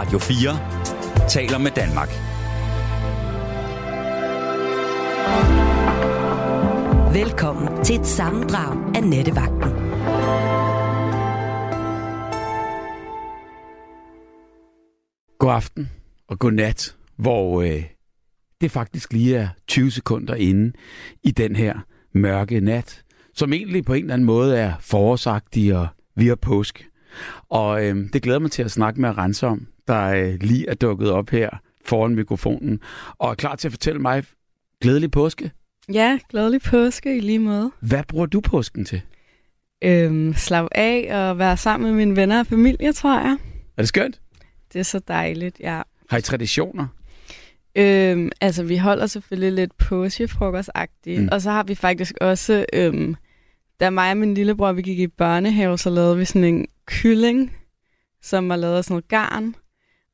Radio 4 taler med Danmark. Velkommen til et sammendrag af Nettevagten. God aften og god nat, hvor øh, det faktisk lige er 20 sekunder inde i den her mørke nat, som egentlig på en eller anden måde er forårsagtig og vi har påske. Og øh, det glæder mig til at snakke med Rense om, der øh, lige er dukket op her foran mikrofonen, og er klar til at fortælle mig glædelig påske. Ja, glædelig påske i lige måde. Hvad bruger du påsken til? Øhm, slap af og være sammen med mine venner og familie, tror jeg. Er det skønt? Det er så dejligt, ja. Har I traditioner? Øhm, altså, vi holder selvfølgelig lidt påskefrokostagtigt, mm. og så har vi faktisk også, øhm, da mig og min lillebror, vi gik i børnehave, så lavede vi sådan en kylling, som var lavet af sådan noget garn,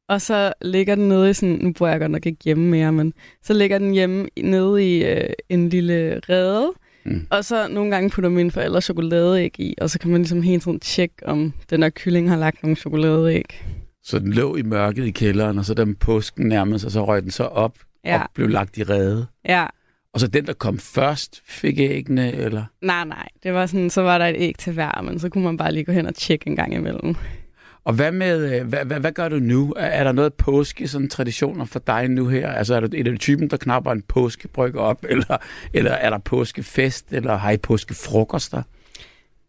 og så ligger den nede i sådan, nu bor jeg godt nok ikke hjemme mere, men så ligger den hjemme nede i øh, en lille rede, mm. og så nogle gange putter mine forældre chokoladeæg i, og så kan man ligesom hele tiden tjekke, om den her kylling har lagt nogle chokoladeæg. Så den lå i mørket i kælderen, og så da påsken nærmede sig, så røg den så op ja. og blev lagt i rede. Ja. Og så den, der kom først, fik æggene, eller? Nej, nej. Det var sådan, så var der et æg til hver, men så kunne man bare lige gå hen og tjekke en gang imellem. Og hvad med, hvad, hvad, hvad gør du nu? Er der noget påske, sådan traditioner for dig nu her? Altså er du et af typen, der knapper en påskebryg op, eller, eller er der påskefest, eller har I påskefrokoster?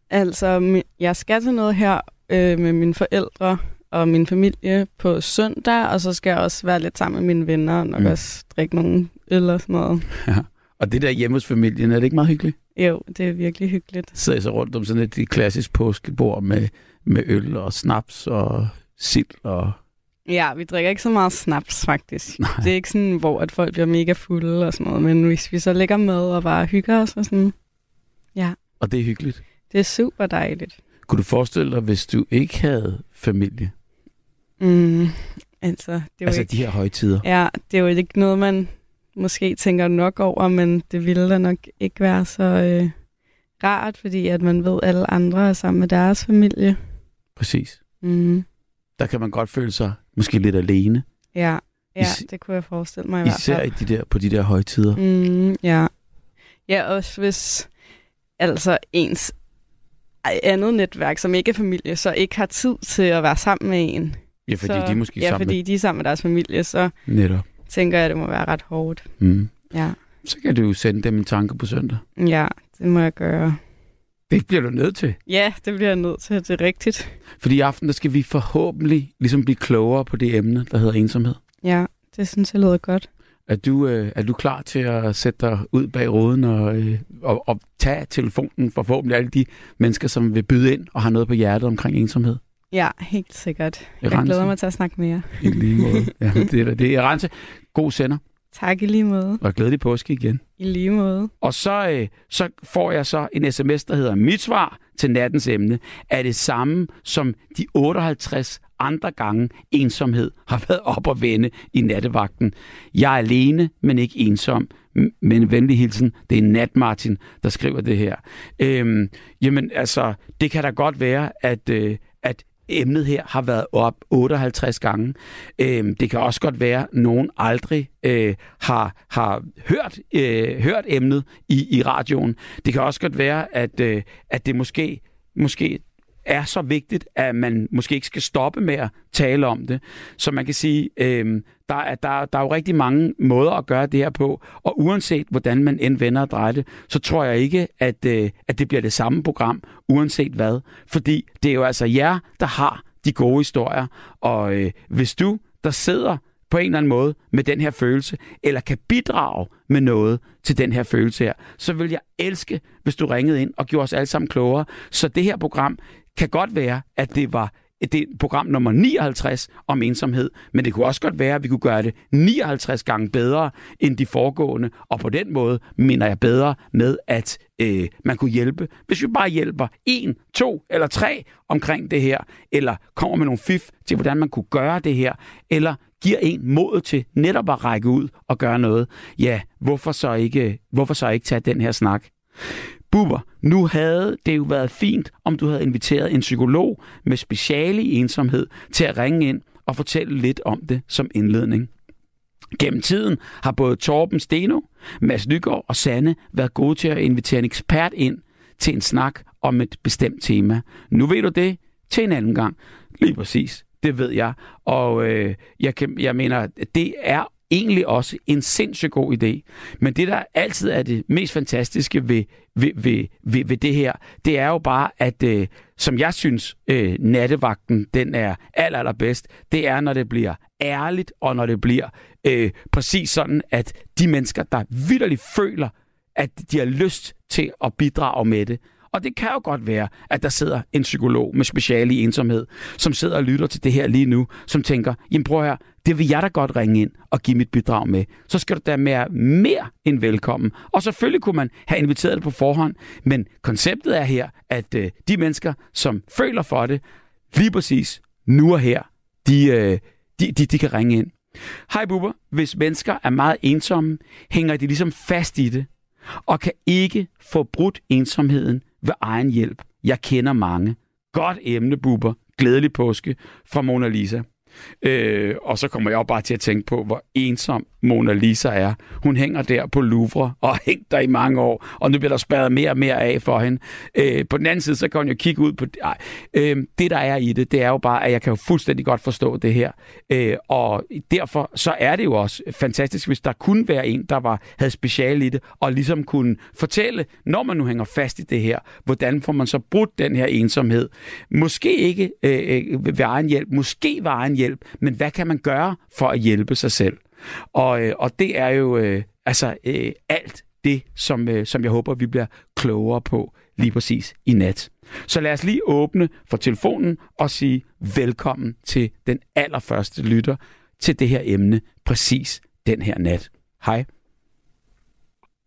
Altså, jeg skal til noget her øh, med mine forældre og min familie på søndag, og så skal jeg også være lidt sammen med mine venner, og nok mm. også drikke nogle øl og sådan noget. Ja. Og det der hjemme hos familien, er det ikke meget hyggeligt? Jo, det er virkelig hyggeligt. Sidder I så rundt om sådan et klassisk påskebord med, med øl og snaps og sild og... Ja, vi drikker ikke så meget snaps, faktisk. Nej. Det er ikke sådan, hvor at folk bliver mega fulde og sådan noget, men hvis vi så ligger med og bare hygger os og sådan, ja. Og det er hyggeligt? Det er super dejligt. Kunne du forestille dig, hvis du ikke havde familie? Mm, altså, det er altså ikke, de her højtider? Ja, det er jo ikke noget, man måske tænker nok over, men det ville da nok ikke være så øh, rart, fordi at man ved, at alle andre er sammen med deres familie. Præcis. Mm. Der kan man godt føle sig måske lidt alene. Ja, ja Is- det kunne jeg forestille mig i Især hvert i fald. de der, på de der højtider. Mm, ja. Ja, også hvis altså ens andet netværk, som ikke er familie, så ikke har tid til at være sammen med en. Ja, fordi så, de er måske ja, sammen fordi de er sammen med deres familie, så med... Netop. tænker jeg, at det må være ret hårdt. Mm. Ja, Så kan du jo sende dem en tanke på søndag. ja det må jeg gøre. Det bliver du nødt til. Ja, det bliver jeg nødt til. Det er rigtigt. Fordi i aften, der skal vi forhåbentlig ligesom blive klogere på det emne, der hedder ensomhed. Ja, det synes jeg lyder godt. Er du, øh, er du klar til at sætte dig ud bag ruden og, øh, og, og tage telefonen for forhåbentlig alle de mennesker, som vil byde ind og har noget på hjertet omkring ensomhed? Ja, helt sikkert. Jeg Rense. glæder mig til at snakke mere. I lige måde. Ja, det er det. er Rense. God sender, Tak i lige måde. og glædelig påske igen. I lige måde. Og så, øh, så får jeg så en sms, der hedder, mit svar til nattens emne er det samme som de 58 andre gange ensomhed har været op og vende i nattevagten. Jeg er alene, men ikke ensom. Men venlig hilsen, det er Nat Martin, der skriver det her. Øhm, jamen altså, det kan da godt være, at, øh, at emnet her har været op 58 gange. Øhm, det kan også godt være, at nogen aldrig øh, har, har hørt, øh, hørt emnet i, i radioen. Det kan også godt være, at, øh, at det måske, måske er så vigtigt, at man måske ikke skal stoppe med at tale om det. Så man kan sige, øh, der, er, der, der er jo rigtig mange måder at gøre det her på, og uanset hvordan man end vender og drejer det, så tror jeg ikke, at, øh, at det bliver det samme program, uanset hvad. Fordi det er jo altså jer, der har de gode historier, og øh, hvis du, der sidder på en eller anden måde med den her følelse, eller kan bidrage med noget til den her følelse her, så vil jeg elske, hvis du ringede ind og gjorde os alle sammen klogere. Så det her program kan godt være, at det var det er program nummer 59 om ensomhed, men det kunne også godt være, at vi kunne gøre det 59 gange bedre end de foregående, og på den måde mener jeg bedre med, at øh, man kunne hjælpe. Hvis vi bare hjælper en, to eller tre omkring det her, eller kommer med nogle fif til, hvordan man kunne gøre det her, eller giver en mod til netop at række ud og gøre noget, ja, hvorfor så ikke, hvorfor så ikke tage den her snak? Buber, nu havde det jo været fint, om du havde inviteret en psykolog med speciale i ensomhed til at ringe ind og fortælle lidt om det som indledning. Gennem tiden har både Torben Steno, Mads Nygaard og Sanne været gode til at invitere en ekspert ind til en snak om et bestemt tema. Nu ved du det til en anden gang. Lige præcis. Det ved jeg. Og øh, jeg, kan, jeg mener, det er egentlig også en sindssygt god idé. Men det, der altid er det mest fantastiske ved, ved, ved, ved, ved det her, det er jo bare, at øh, som jeg synes, øh, nattevagten den er aller, allerbedst, det er, når det bliver ærligt, og når det bliver øh, præcis sådan, at de mennesker, der vidderligt føler, at de har lyst til at bidrage med det, og det kan jo godt være, at der sidder en psykolog med speciale i ensomhed, som sidder og lytter til det her lige nu, som tænker, jamen prøv her, det vil jeg da godt ringe ind og give mit bidrag med. Så skal du da være mere end velkommen. Og selvfølgelig kunne man have inviteret det på forhånd, men konceptet er her, at øh, de mennesker, som føler for det, lige præcis nu og her, de, øh, de, de, de kan ringe ind. Hej Bubber, hvis mennesker er meget ensomme, hænger de ligesom fast i det, og kan ikke få brudt ensomheden ved egen hjælp. Jeg kender mange. Godt emne, Bubber. Glædelig påske fra Mona Lisa. Øh, og så kommer jeg bare til at tænke på, hvor ensom Mona Lisa er. Hun hænger der på Louvre og har hængt der i mange år, og nu bliver der spærret mere og mere af for hende. Øh, på den anden side, så kan hun jo kigge ud på... Ej, øh, det, der er i det, det er jo bare, at jeg kan jo fuldstændig godt forstå det her. Øh, og derfor så er det jo også fantastisk, hvis der kunne være en, der var, havde speciale i det, og ligesom kunne fortælle, når man nu hænger fast i det her, hvordan får man så brudt den her ensomhed. Måske ikke øh, øh ved egen hjælp, måske ved egen hjælp, men hvad kan man gøre for at hjælpe sig selv? Og, øh, og det er jo øh, altså øh, alt det, som, øh, som jeg håber, vi bliver klogere på lige præcis i nat. Så lad os lige åbne for telefonen og sige velkommen til den allerførste lytter til det her emne præcis den her nat. Hej.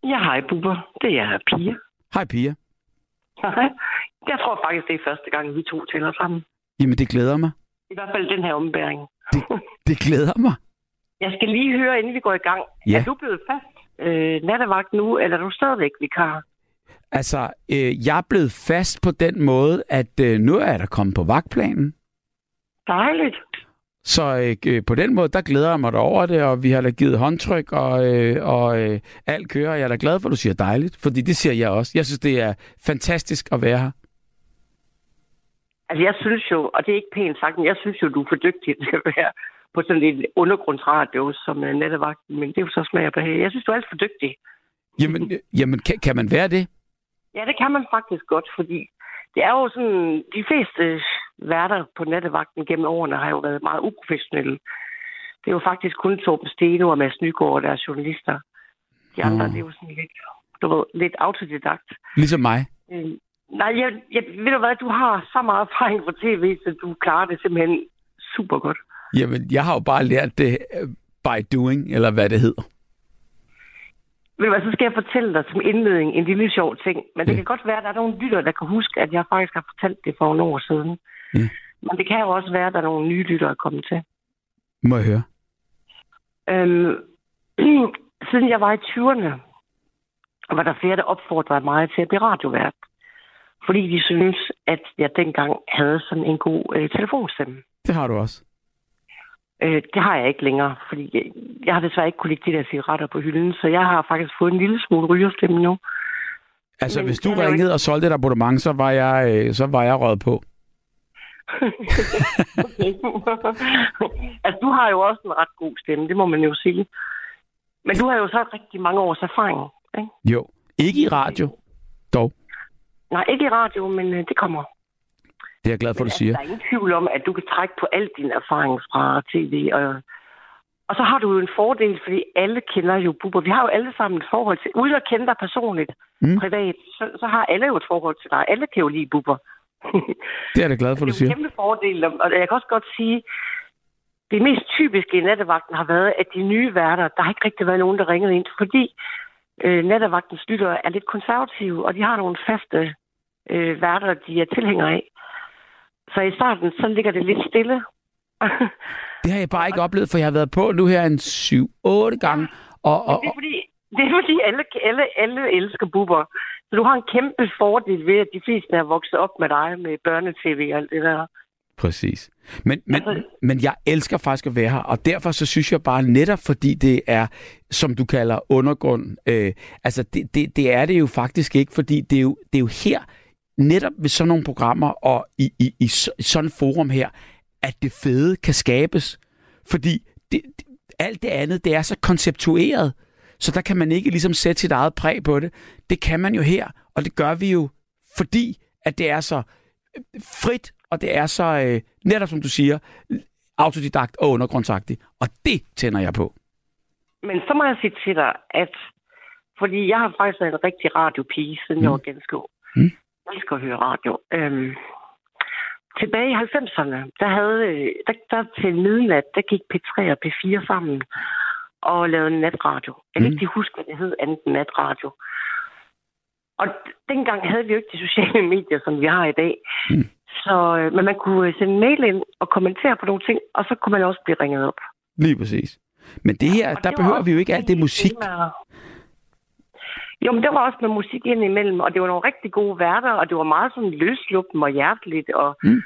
Ja, hej Bubber. Det er Pia. Hej Pia. Hej. Jeg tror faktisk, det er første gang, vi to taler sammen. Jamen, det glæder mig. I hvert fald den her ombæring. Det, det glæder mig. Jeg skal lige høre, inden vi går i gang. Ja. Er du blevet fast øh, nattevagt nu, eller er du stadigvæk vikar? Altså, øh, jeg er blevet fast på den måde, at øh, nu er der kommet på vagtplanen. Dejligt. Så øh, øh, på den måde, der glæder jeg mig da over det, og vi har da givet håndtryk, og, øh, og øh, alt kører. Jeg er da glad for, at du siger dejligt, fordi det siger jeg også. Jeg synes, det er fantastisk at være her. Altså, jeg synes jo, og det er ikke pænt sagt, men jeg synes jo, du er for dygtig til at være på sådan et undergrundsradio som uh, nattevagten, men det er jo så smag og behag. Jeg synes, du er alt for dygtig. Jamen, øh, jamen kan, kan man være det? Ja, det kan man faktisk godt, fordi det er jo sådan, de fleste værter på nattevagten gennem årene har jo været meget uprofessionelle. Det er jo faktisk kun Torben Steno og Mads Nygaard og deres journalister. De andre, Nå. det er jo sådan lidt, du ved, lidt autodidakt. Ligesom mig. Nej, jeg, jeg, ved du hvad, du har så meget erfaring fra tv, så du klarer det simpelthen super godt. Jamen, jeg har jo bare lært det øh, by doing, eller hvad det hedder. Ved du hvad, så skal jeg fortælle dig som indledning en lille sjov ting. Men det Ja. kan godt være, at der er nogle lyttere, der kan huske, at jeg faktisk har fortalt det for nogle år siden. Ja. Men det kan jo også være, at der er nogle nye lyttere kommet til. Må jeg høre? Øhm, siden jeg var i 20'erne, var der flere, der opfordrede mig til at blive radiovært. Fordi de synes, at jeg dengang havde sådan en god øh, telefonstemme. Det har du også. Øh, det har jeg ikke længere, fordi jeg, jeg har desværre ikke kunne lægge de der cigaretter på hylden, så jeg har faktisk fået en lille smule rygerstemme nu. Altså, Men hvis du ringede og solgte et abonnement, så var jeg, øh, så var jeg røget på. Altså, du har jo også en ret god stemme, det må man jo sige. Men du har jo så rigtig mange års erfaring, ikke? Jo. Ikke i radio, dog. Nej, ikke i radio, men øh, det kommer. Det er jeg glad for, du Altså, siger. Der er ingen tvivl om, at du kan trække på al din erfaring fra tv. Og, og så har du jo en fordel, fordi alle kender jo Bubber. Vi har jo alle sammen et forhold til... Uden at kende dig personligt, Mm. privat, så, så har alle jo et forhold til dig. Alle kan jo lide Bubber. Det er jeg da glad for, du det er siger. en kæmpe fordel, og jeg kan også godt sige, det mest typiske i nattevagten har været, at de nye værter, der har ikke rigtig været nogen, der ringede ind, fordi øh, nattevagtens lyttere er lidt konservative, og de har nogle faste øh, værter, de er tilhængere af. Så i starten, så ligger det lidt stille. Det har jeg bare ikke oplevet, for jeg har været på nu her en 7-8 gange. Og, og, det, er fordi, det er fordi, alle, alle, alle elsker buber. Så du har en kæmpe fordel ved, at de fleste er vokset op med dig med børnetv og alt det der. Præcis. Men, men, Altså- men jeg elsker faktisk at være her, og derfor så synes jeg bare netop, fordi det er, som du kalder undergrund, øh, altså det, det, det er det jo faktisk ikke, fordi det er jo, det er jo her, netop ved sådan nogle programmer og i, i, i så- sådan et forum her, at det fede kan skabes. Fordi det, alt det andet, det er så konceptueret, så der kan man ikke ligesom sætte sit eget præg på det. Det kan man jo her, og det gør vi jo, fordi at det er så øh, frit, og det er så, øh, netop som du siger, autodidakt og undergrundsagtigt. Og det tænder jeg på. Men så må jeg sige til dig, at fordi jeg har faktisk været en rigtig radiopige, siden mm. jeg var ganske ung. Mm. Jeg elsker at høre radio. Øhm, tilbage i 90'erne, der, havde, øh, der, der til midnat, der gik P3 og P4 sammen og lavede natradio. Jeg kan Mm. ikke huske, hvad det hed, andet end natradio. Og dengang havde vi jo ikke de sociale medier, som vi har i dag. Mm. Så, øh, men man kunne øh, sende mail ind og kommentere på nogle ting, og så kunne man også blive ringet op. Lige præcis. Men det her, Og der det behøver vi jo ikke alt det musik. temaer. Jo, men det var også med musik ind imellem, og det var nogle rigtig gode værter, og det var meget sådan løsluppen og hjerteligt. Og, Mm.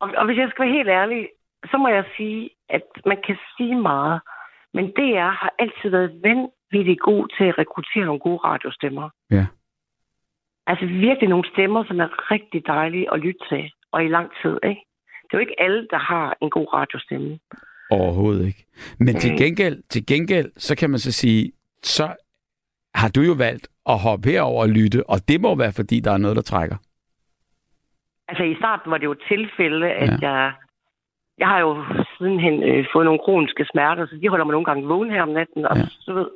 og, og hvis jeg skal være helt ærlig, så må jeg sige, at man kan sige meget, men DR har altid været vanvittigt god til at rekruttere nogle gode radiostemmer. Ja. Altså virkelig nogle stemmer, som er rigtig dejlige at lytte til, og i lang tid, ikke? Det er jo ikke alle, der har en god radiostemme. Overhovedet ikke. Men til Mm. gengæld, til gengæld, så kan man så sige, så har du jo valgt at hoppe herover og lytte, og det må være, fordi der er noget, der trækker. Altså i starten var det jo et tilfælde, at Ja. jeg... Jeg har jo sidenhen øh, fået nogle kroniske smerter, så de holder mig nogle gange vågen her om natten. Og Ja. så ved,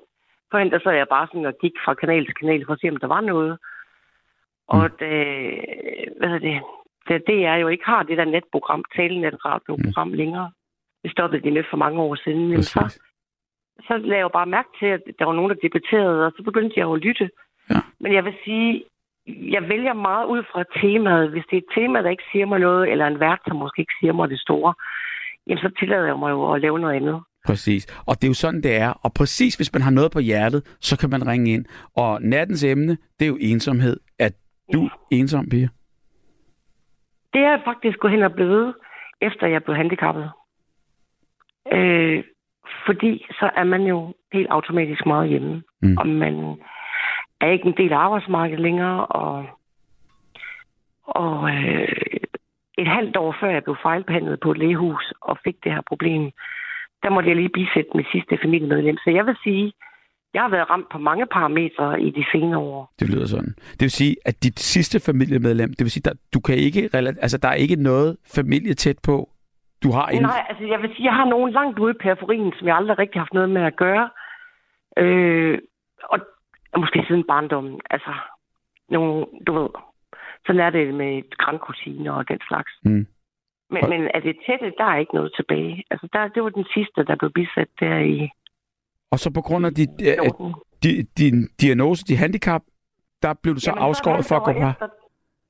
førhen der sad jeg bare sådan og gik fra kanal til kanal for at se, om der var noget. Og Mm. det, hvad er det, det, det er jo ikke har det der netprogram, talenet radioprogram mm. længere. Det stoppede de med for mange år siden. Men Præcis. så lagde jeg jo bare mærke til, at der var nogen, der debatterede, og så begyndte jeg jo at lytte. Ja. Men jeg vil sige, jeg vælger meget ud fra temaet. Hvis det er et tema, der ikke siger mig noget, eller en vært, som måske ikke siger mig det store, jamen så tillader jeg mig jo at lave noget andet. Præcis. Og det er jo sådan, det er. Og præcis, hvis man har noget på hjertet, så kan man ringe ind. Og nattens emne, det er jo ensomhed. Er du ensom, Pia? Det er jeg faktisk gået hen og blevet, efter jeg blev handicappet. Øh, fordi så er man jo helt automatisk meget hjemme. Mm. Og man er ikke en del af arbejdsmarkedet længere. Og, og øh, et halvt år før jeg blev fejlbehandlet på et lægehus og fik det her problem, der måtte jeg lige bisætte mit sidste familiemedlem. Så jeg vil sige, jeg har været ramt på mange parametre i de senere år. Det lyder sådan. Det vil sige, at dit sidste familiemedlem, det vil sige, at du kan ikke, altså der er ikke noget familie tæt på, du har inden Nej, altså jeg vil sige, jeg har nogen langt ude i periferien, som jeg aldrig rigtig har haft noget med at gøre. Øh, og måske siden barndommen. Altså, nogle, du ved, sådan er det med grandkusiner og den slags. Mm. Men, Og- men er det tætte, der er ikke noget tilbage. Altså, der, det var den sidste, der blev bisat der i Og så på grund af dit, øh, 14. di, din diagnose, dit handicap, der blev du så Jamen, afskåret et for at gå på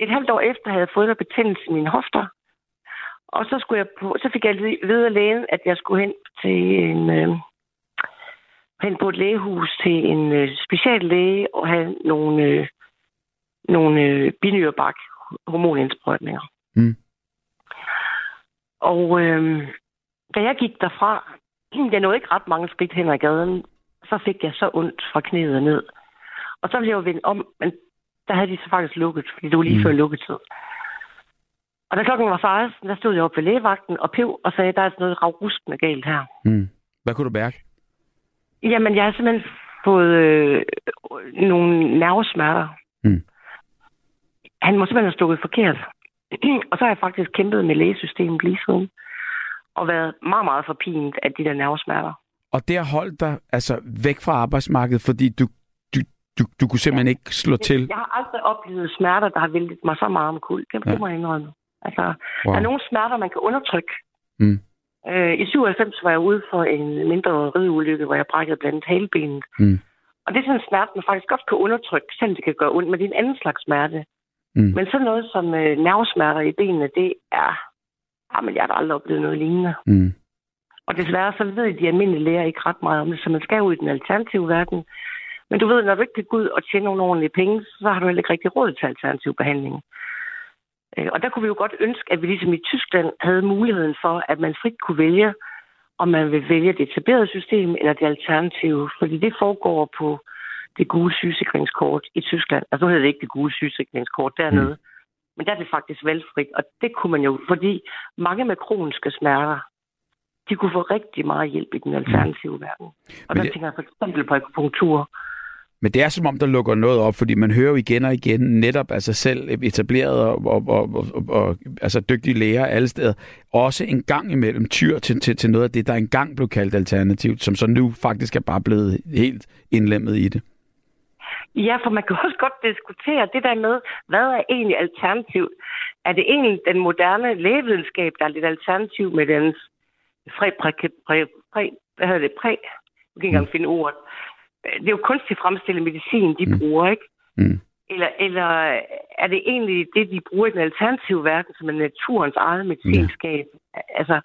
Et halvt år efter havde jeg fået noget betændelse i mine hofter. Og så, skulle jeg på, så fik jeg at vide af lægen, at jeg skulle hen til en, øh, hen på et lægehus til en øh, speciallæge og have nogle, øh, nogle øh, binyrebak hormonindsprøjtninger. Mm. Og øh, da jeg gik derfra, jeg nåede ikke ret mange skridt hen ad gaden, så fik jeg så ondt fra knæet ned. Og så blev jeg jo vendt om, men der havde de så faktisk lukket, fordi det var lige mm. før lukketid. Og da klokken var 16, der stod jeg oppe ved lægevagten og pev og sagde, der er altså noget ravruskende galt her. Mm. Hvad kunne du mærke? Jamen, jeg har simpelthen fået øh, nogle nervesmerter. Mm. Han må simpelthen have stukket forkert. og så har jeg faktisk kæmpet med lægesystemet lige siden. Og været meget, meget forpint af de der nervesmerter. Og det har holdt dig altså væk fra arbejdsmarkedet, fordi du, du, du, du kunne simpelthen ikke slå til. Jeg har aldrig oplevet smerter, der har væltet mig så meget om kul. Det, Ja. det må jeg indrømme. Altså, wow. Der er nogle smerter, man kan undertrykke. Mm. Øh, I 97 var jeg ude for en mindre rideulykke, hvor jeg brækkede blandt andet halbenet. Mm. Og det er sådan en smerte, man faktisk godt kan undertrykke, selvom det kan gøre ondt, men det er en anden slags smerte. Mm. Men sådan noget som øh, nervesmerter i benene, det er... Jamen, jeg har aldrig oplevet noget lignende. Mm. Og desværre så ved de almindelige læger ikke ret meget om det, så man skal ud i den alternative verden. Men du ved, når du ikke kan gå ud og tjene nogle ordentlige penge, så har du heller ikke rigtig råd til alternativ behandling. Øh, og der kunne vi jo godt ønske, at vi ligesom i Tyskland havde muligheden for, at man frit kunne vælge, om man vil vælge det etablerede system eller det alternative. Fordi det foregår på det gule sygesikringskort i Tyskland. Altså nu hedder det ikke det gule sygesikringskort dernede. Mm. Men der er det faktisk valgfrit. Og det kunne man jo, fordi mange med kroniske smerter, de kunne få rigtig meget hjælp i den alternative verden. Og Men der det- tænker jeg for eksempel på akupunktur. Men det er som om, der lukker noget op, fordi man hører jo igen og igen netop altså selv etableret og, og, og, og, og altså dygtige læger alle steder, også en gang imellem tyr til, til, til noget af det, der engang blev kaldt alternativt, som så nu faktisk er bare blevet helt indlemmet i det. Ja, for man kan også godt diskutere det der med, hvad er egentlig alternativt? Er det egentlig den moderne lægevidenskab, der er lidt alternativ med dens præ, præ, præ, præ, hvad hedder det, præ, jeg kan ikke engang finde ordet. Det er jo kunstigt fremstillet medicin, de mm. bruger, ikke? Mm. Eller, eller er det egentlig det, de bruger i den alternative verden, som er naturens eget medicinskab? Ja. Altså,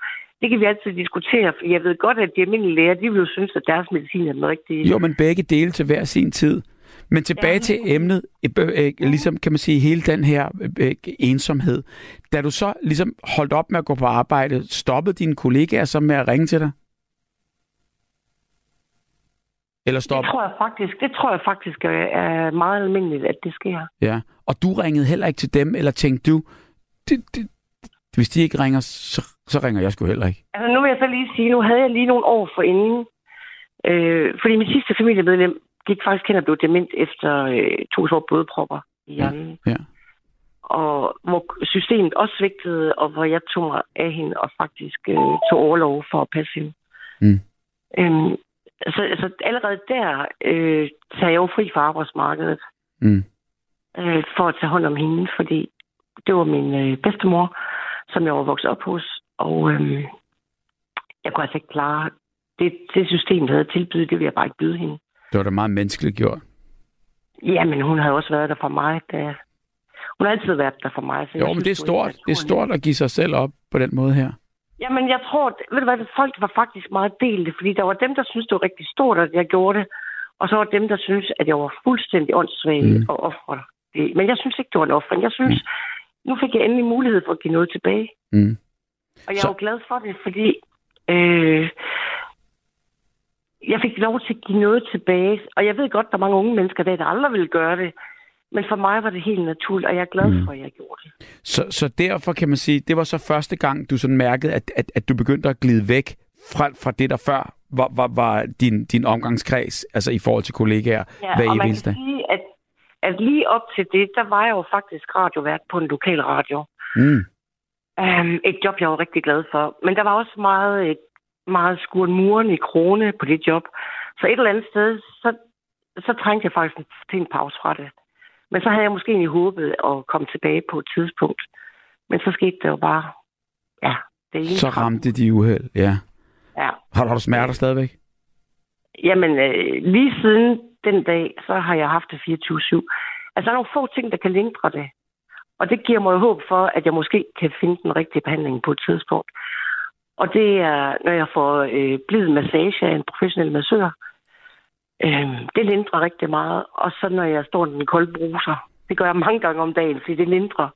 det kan vi altid diskutere, for jeg ved godt, at de almindelige læger, de vil jo synes, at deres medicin er den rigtige. Jo, men begge dele til hver sin tid. Men tilbage Ja. til emnet, øh, øh, ligesom kan man sige, hele den her øh, ensomhed. Da du så ligesom holdt op med at gå på arbejde, stoppede dine kollegaer så med at ringe til dig? Eller Det stop? tror jeg faktisk, det tror jeg faktisk er- meget almindeligt, at det sker. Ja. Og du ringede heller ikke til dem, eller tænkte du, det, det, hvis de ikke ringer, så, så ringer jeg sgu heller ikke. Altså nu vil jeg så lige sige, nu havde jeg lige nogle år for inden, øh, fordi min sidste familiemedlem gik faktisk hen og blev dement efter øh, to år blodpropper i hjernen. Ja. Og hvor systemet også svigtede, og hvor jeg tog mig af hende og faktisk øh, tog overlov for at passe hende. Mm. Øhm, så altså, allerede der øh, tager jeg jo fri fra arbejdsmarkedet Mm. øh, for at tage hånd om hende, fordi det var min øh, bedstemor, som jeg var vokset op hos, og øh, jeg kunne altså ikke klare det, det system, der havde tilbydet, det ville jeg bare ikke byde hende. Det var da meget menneskeligt gjort. Jamen, hun havde også været der for mig, da... Hun har altid været der for mig. Så Jo, men det er stort. Det er stort at give sig selv op på den måde her. Jamen, jeg tror, ved du hvad, folk var faktisk meget delte, fordi der var dem, der syntes, det var rigtig stort, at jeg gjorde det, og så var dem, der syntes, at jeg var fuldstændig åndssvag Mm. og offret det. Men jeg synes ikke, det var en offring. Jeg synes, mm. nu fik jeg endelig mulighed for at give noget tilbage. Mm. Og jeg Så- er jo glad for det, fordi øh, jeg fik lov til at give noget tilbage. Og jeg ved godt, der er mange unge mennesker, der, der aldrig ville gøre det. Men for mig var det helt naturligt, og jeg er glad Mm. for, at jeg gjorde det. Så, så derfor kan man sige, det var så første gang, du sådan mærkede, at, at, at du begyndte at glide væk fra, fra det, der før var, var, var din, din omgangskreds, altså i forhold til kollegaer Ja, hver og man eneste kan dag. sige, at, at lige op til det, der var jeg jo faktisk radiovært på en lokal radio. Mm. Um, et job, jeg var rigtig glad for. Men der var også meget, et, meget skuren muren i krone på det job. Så et eller andet sted, så, så trængte jeg faktisk til en pause fra det. Men så havde jeg måske egentlig håbet at komme tilbage på et tidspunkt. Men så skete det jo bare, ja, det ene. Så ramte de uheld, ja. Ja. Har, har du smerter stadigvæk? Jamen, øh, lige siden den dag, så har jeg haft det 24-7. Altså, der er nogle få ting, der kan lindre det. Og det giver mig håb for, at jeg måske kan finde den rigtige behandling på et tidspunkt. Og det er, når jeg får øh, blid massage af en professionel massør. Øh, det lindrer rigtig meget. Og så når jeg står i den kolde bruser. Det gør jeg mange gange om dagen, fordi det lindrer.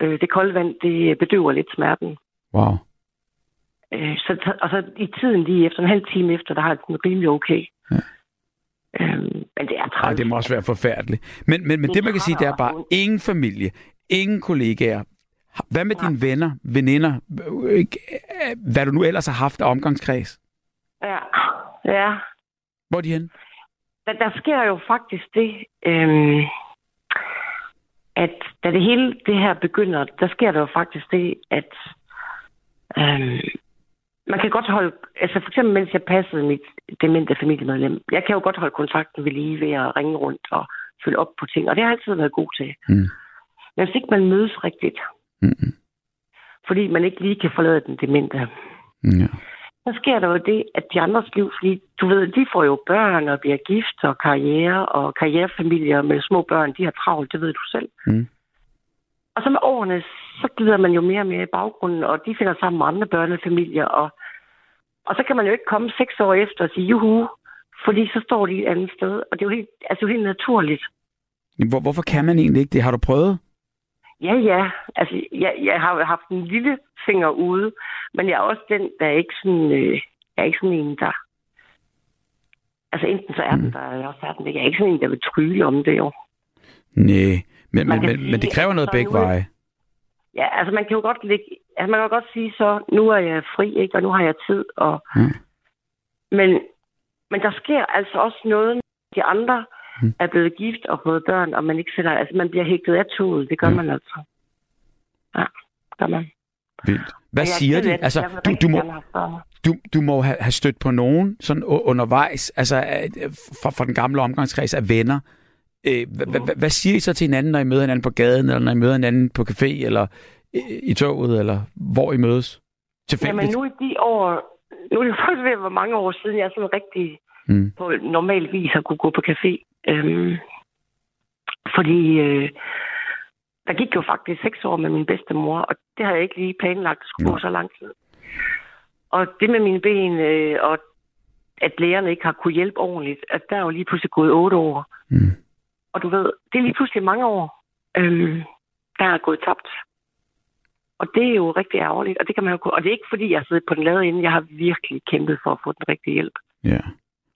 Øh, det kolde vand, det bedøver lidt smerten. Wow. Øh, så, og så i tiden lige efter, en halv time efter, der har jeg den rimelig okay. Ja. Øhm, men det er Ej, træls. det må også være forfærdeligt. Men, men, men Det det, man kan sige, det er bare ondt. ingen familie, ingen kollegaer. Hvad med dine venner, veninder, øh, hvad du nu ellers har haft af omgangskreds? Ja, ja. Hvor er de henne? Der, der sker jo faktisk det, øhm, at da det hele det her begynder, der sker der jo faktisk det, at øhm, man kan godt holde, altså for eksempel mens jeg passede mit demente familiemedlem, jeg kan jo godt holde kontakten ved lige ved at ringe rundt og følge op på ting, og det har jeg altid været god til. Mm. Men hvis ikke man mødes rigtigt, Mm-mm. fordi man ikke lige kan forlade den demente, Mm, Ja. Så sker der jo det, at de andres liv, fordi du ved, de får jo børn og bliver gift og karriere og karrierefamilier med små børn, de har travlt, det ved du selv. Mm. Og så med årene, så glider man jo mere og mere i baggrunden, og de finder sammen med andre børnefamilier, og, og så kan man jo ikke komme seks år efter og sige, juhu, fordi så står de et andet sted, og det er jo helt, altså, helt naturligt. Hvor, hvorfor kan man egentlig ikke det? Har du prøvet? Ja, ja. Altså, jeg, jeg har haft en lille finger ude, men jeg er også den, der er ikke sådan, øh, jeg er ikke sådan en, der... Altså, enten så er den der, eller også er den ikke. Jeg er ikke sådan en, der vil trylle om det, jo. Nej, men, men, men, sige, men det kræver noget begge veje. Ja, altså, man kan jo godt ligge... Altså, man kan godt sige så, nu er jeg fri, ikke? Og nu har jeg tid, og... Mm. Men, men der sker altså også noget, når de andre Mm. er blevet gift og fået børn, og man ikke sætter... Altså, man bliver hægtet af toget. Det gør Ja. man altså. Ja, gør man. Vildt. Hvad jeg siger de? Altså, du, du, må, du, du må have, stødt på nogen sådan undervejs, altså øh, fra, fra den gamle omgangskreds af venner. Øh, hva- hva- hva- hvad siger I så til hinanden, når I møder hinanden på gaden, eller når I møder hinanden på café, eller øh, i toget, eller hvor I mødes? Tilfældigt? Jamen nu i de år, nu er det faktisk ved være mange år siden, jeg sådan rigtig Mm. på normal vis har kunne gå på café. Øhm, fordi øh, der gik jo faktisk seks år med min bedstemor, og det har jeg ikke lige planlagt, at skulle gå så lang tid. Og det med mine ben, øh, og at lægerne ikke har kunne hjælpe ordentligt, at der er jo lige pludselig gået otte år. Mm. Og du ved, det er lige pludselig mange år, øhm, der er gået tabt. Og det er jo rigtig ærgerligt, og det kan man jo kunne- Og det er ikke fordi, jeg sidder på den lade inde. Jeg har virkelig kæmpet for at få den rigtige hjælp. Ja.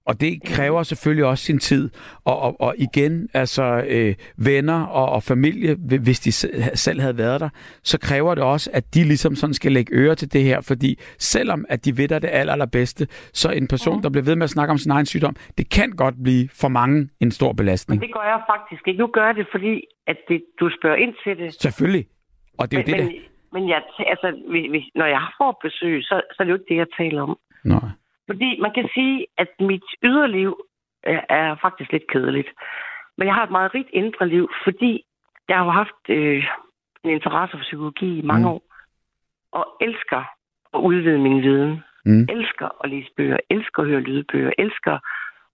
Og det kræver selvfølgelig også sin tid. Og, og, og igen, altså øh, venner og, og familie, hvi- hvis de se- selv havde været der, så kræver det også, at de ligesom sådan skal lægge øre til det her. Fordi selvom at de ved det aller, allerbedste, så en person, der bliver ved med at snakke om sin egen sygdom, det kan godt blive for mange en stor Men belastning. det gør jeg faktisk ikke. Nu gør jeg det, fordi at det, du spørger ind til det. Selvfølgelig. Og det er jo men, det, men, men jeg, altså, hvis, hvis, når jeg får besøg, så, så er det jo ikke det, jeg taler om. der... Fordi man kan sige, at mit yderliv er, er faktisk lidt kedeligt. Men jeg har et meget rigt indre liv, fordi jeg har haft øh, en interesse for psykologi i mange Mm. mm. år. Og elsker at udvide min viden. Mm. Elsker at læse bøger. Elsker at høre lydbøger. Elsker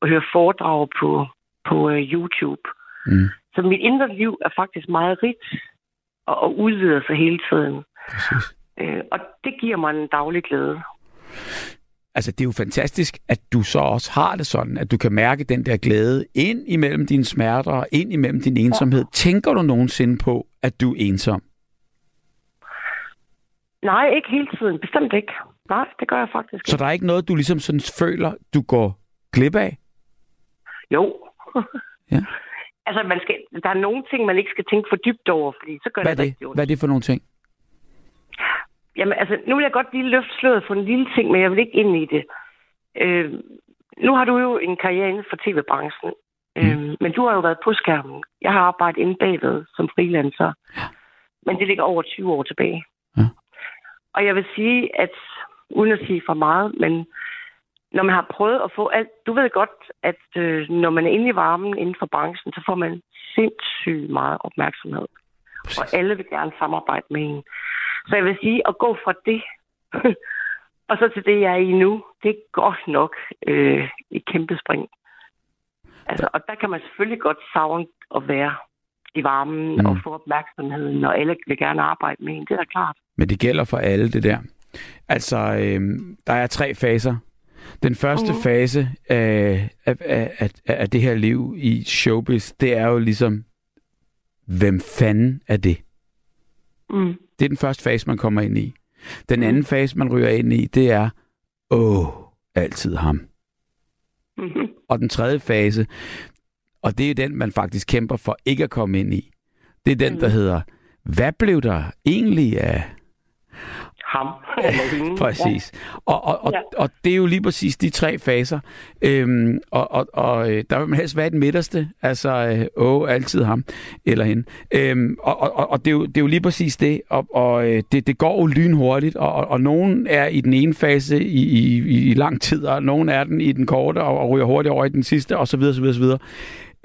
at høre foredrag på, på øh, YouTube. Mm. Så mit indre liv er faktisk meget rigt og, og udvider sig hele tiden. Præcis. Øh, og det giver mig en daglig glæde. Altså, det er jo fantastisk, at du så også har det sådan, at du kan mærke den der glæde ind imellem dine smerter og ind imellem din ensomhed. Tænker du nogensinde på, at du er ensom? Nej, ikke hele tiden. Bestemt ikke. Nej, det gør jeg faktisk Så ikke. der er ikke noget, du ligesom sådan føler, du går glip af? Jo. Ja. Altså, man skal, der er nogle ting, man ikke skal tænke for dybt over, fordi så gør Hvad det, det? Hvad er det for nogle ting? Jamen, altså, nu vil jeg godt lige løfte sløret for en lille ting, men jeg vil ikke ind i det. Øh, nu har du jo en karriere inden for tv-branchen, øh, men du har jo været på skærmen. Jeg har arbejdet inde bagved som freelancer, men det ligger over 20 år tilbage. Ja. Og jeg vil sige, at uden at sige for meget, men når man har prøvet at få alt... Du ved godt, at øh, når man er inde i varmen inden for branchen, så får man sindssygt meget opmærksomhed. Og alle vil gerne samarbejde med en. Så jeg vil sige, at gå fra det, og så til det, jeg er i nu, det er godt nok øh, et kæmpe spring. Altså, og der kan man selvfølgelig godt savne at være i varmen Mm. mm. og få opmærksomheden, og alle vil gerne arbejde med en. Det er da klart. Men det gælder for alle, det der. Altså, øh, der er tre faser. Den første Mhm. fase af, af, af, af, af det her liv i showbiz, det er jo ligesom, hvem fanden er det? Mm. Det er den første fase, man kommer ind i. Den anden fase, man ryger ind i, det er, åh, altid ham. Mm-hmm. Og den tredje fase, og det er den, man faktisk kæmper for ikke at komme ind i, det er den, der hedder, hvad blev der egentlig af Ham. Eller hende. Præcis. Og, og, og, Ja. og det er jo lige præcis de tre faser. Øhm, og og, og øh, der vil man helst være den midterste. Altså, øh, åh, altid ham eller hende. Øhm, og og, og det, er jo, det er jo lige præcis det. Og, og øh, det, det går jo lynhurtigt. Og, og, og nogen er i den ene fase i, i, i lang tid, og nogen er den i den korte, og, og ryger hurtigt over i den sidste, og så videre, så videre, så videre.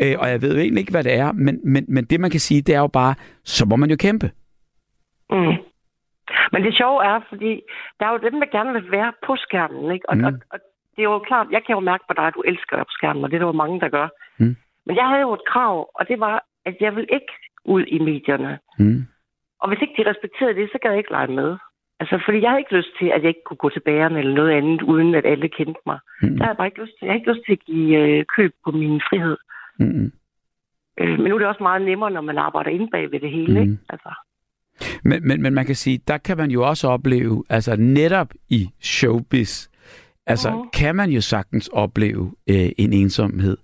Øh, og jeg ved jo egentlig ikke, hvad det er, men, men, men det man kan sige, det er jo bare, så må man jo kæmpe. Mm. Men det sjove er, fordi der er jo dem, der gerne vil være på skærmen, ikke? Og, Mm. og, og det er jo klart, jeg kan jo mærke på dig, at du elsker at på skærmen, og det er der jo mange, der gør. Mm. Men jeg havde jo et krav, og det var, at jeg vil ikke ud i medierne. Mm. Og hvis ikke de respekterede det, så gad jeg ikke lege med. Altså, fordi jeg havde ikke lyst til, at jeg ikke kunne gå til bageren eller noget andet, uden at alle kendte mig. Mm. Det har jeg bare ikke lyst til. Jeg har ikke lyst til at give øh, køb på min frihed. Mm. Øh, men nu er det også meget nemmere, når man arbejder inde bag ved det hele, Mm. ikke? Altså, Men, men, men man kan sige, der kan man jo også opleve, altså netop i showbiz, altså Mhm. kan man jo sagtens opleve øh, en ensomhed.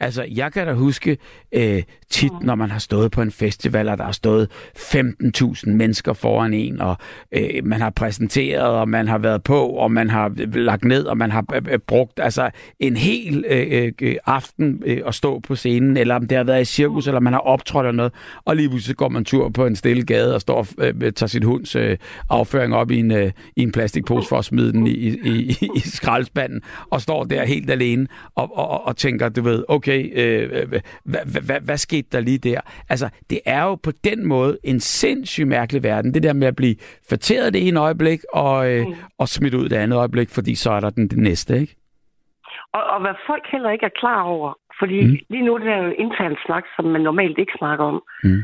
Altså, jeg kan da huske øh, tit, Mhm. når man har stået på en festival, og der har stået 15.000 mennesker foran en, og øh, man har præsenteret, og man har været på, og man har øh, lagt ned, og man har øh, øh, brugt altså en hel øh, øh, aften øh, at stå på scenen, eller om det har været i cirkus, eller man har optrådt eller noget, og lige pludselig går man tur på en stille gade og står og øh, tager sin hunds øh, afføring op i en, øh, i en plastikpose for at smide den i, i, i, i skraldespanden, og står der helt alene og, og, og, og tænker, du ved, okay, øh, hvad, hvad, hvad, hvad skete der lige der? Altså, det er jo på den måde en sindssygt mærkelig verden. Det der med at blive forteret det ene øjeblik, og, øh, Mm. og smidt ud det andet øjeblik, fordi så er der den det næste, ikke? Og, og hvad folk heller ikke er klar over, fordi mm. lige nu det er jo intern snak, som man normalt ikke snakker om. Mm.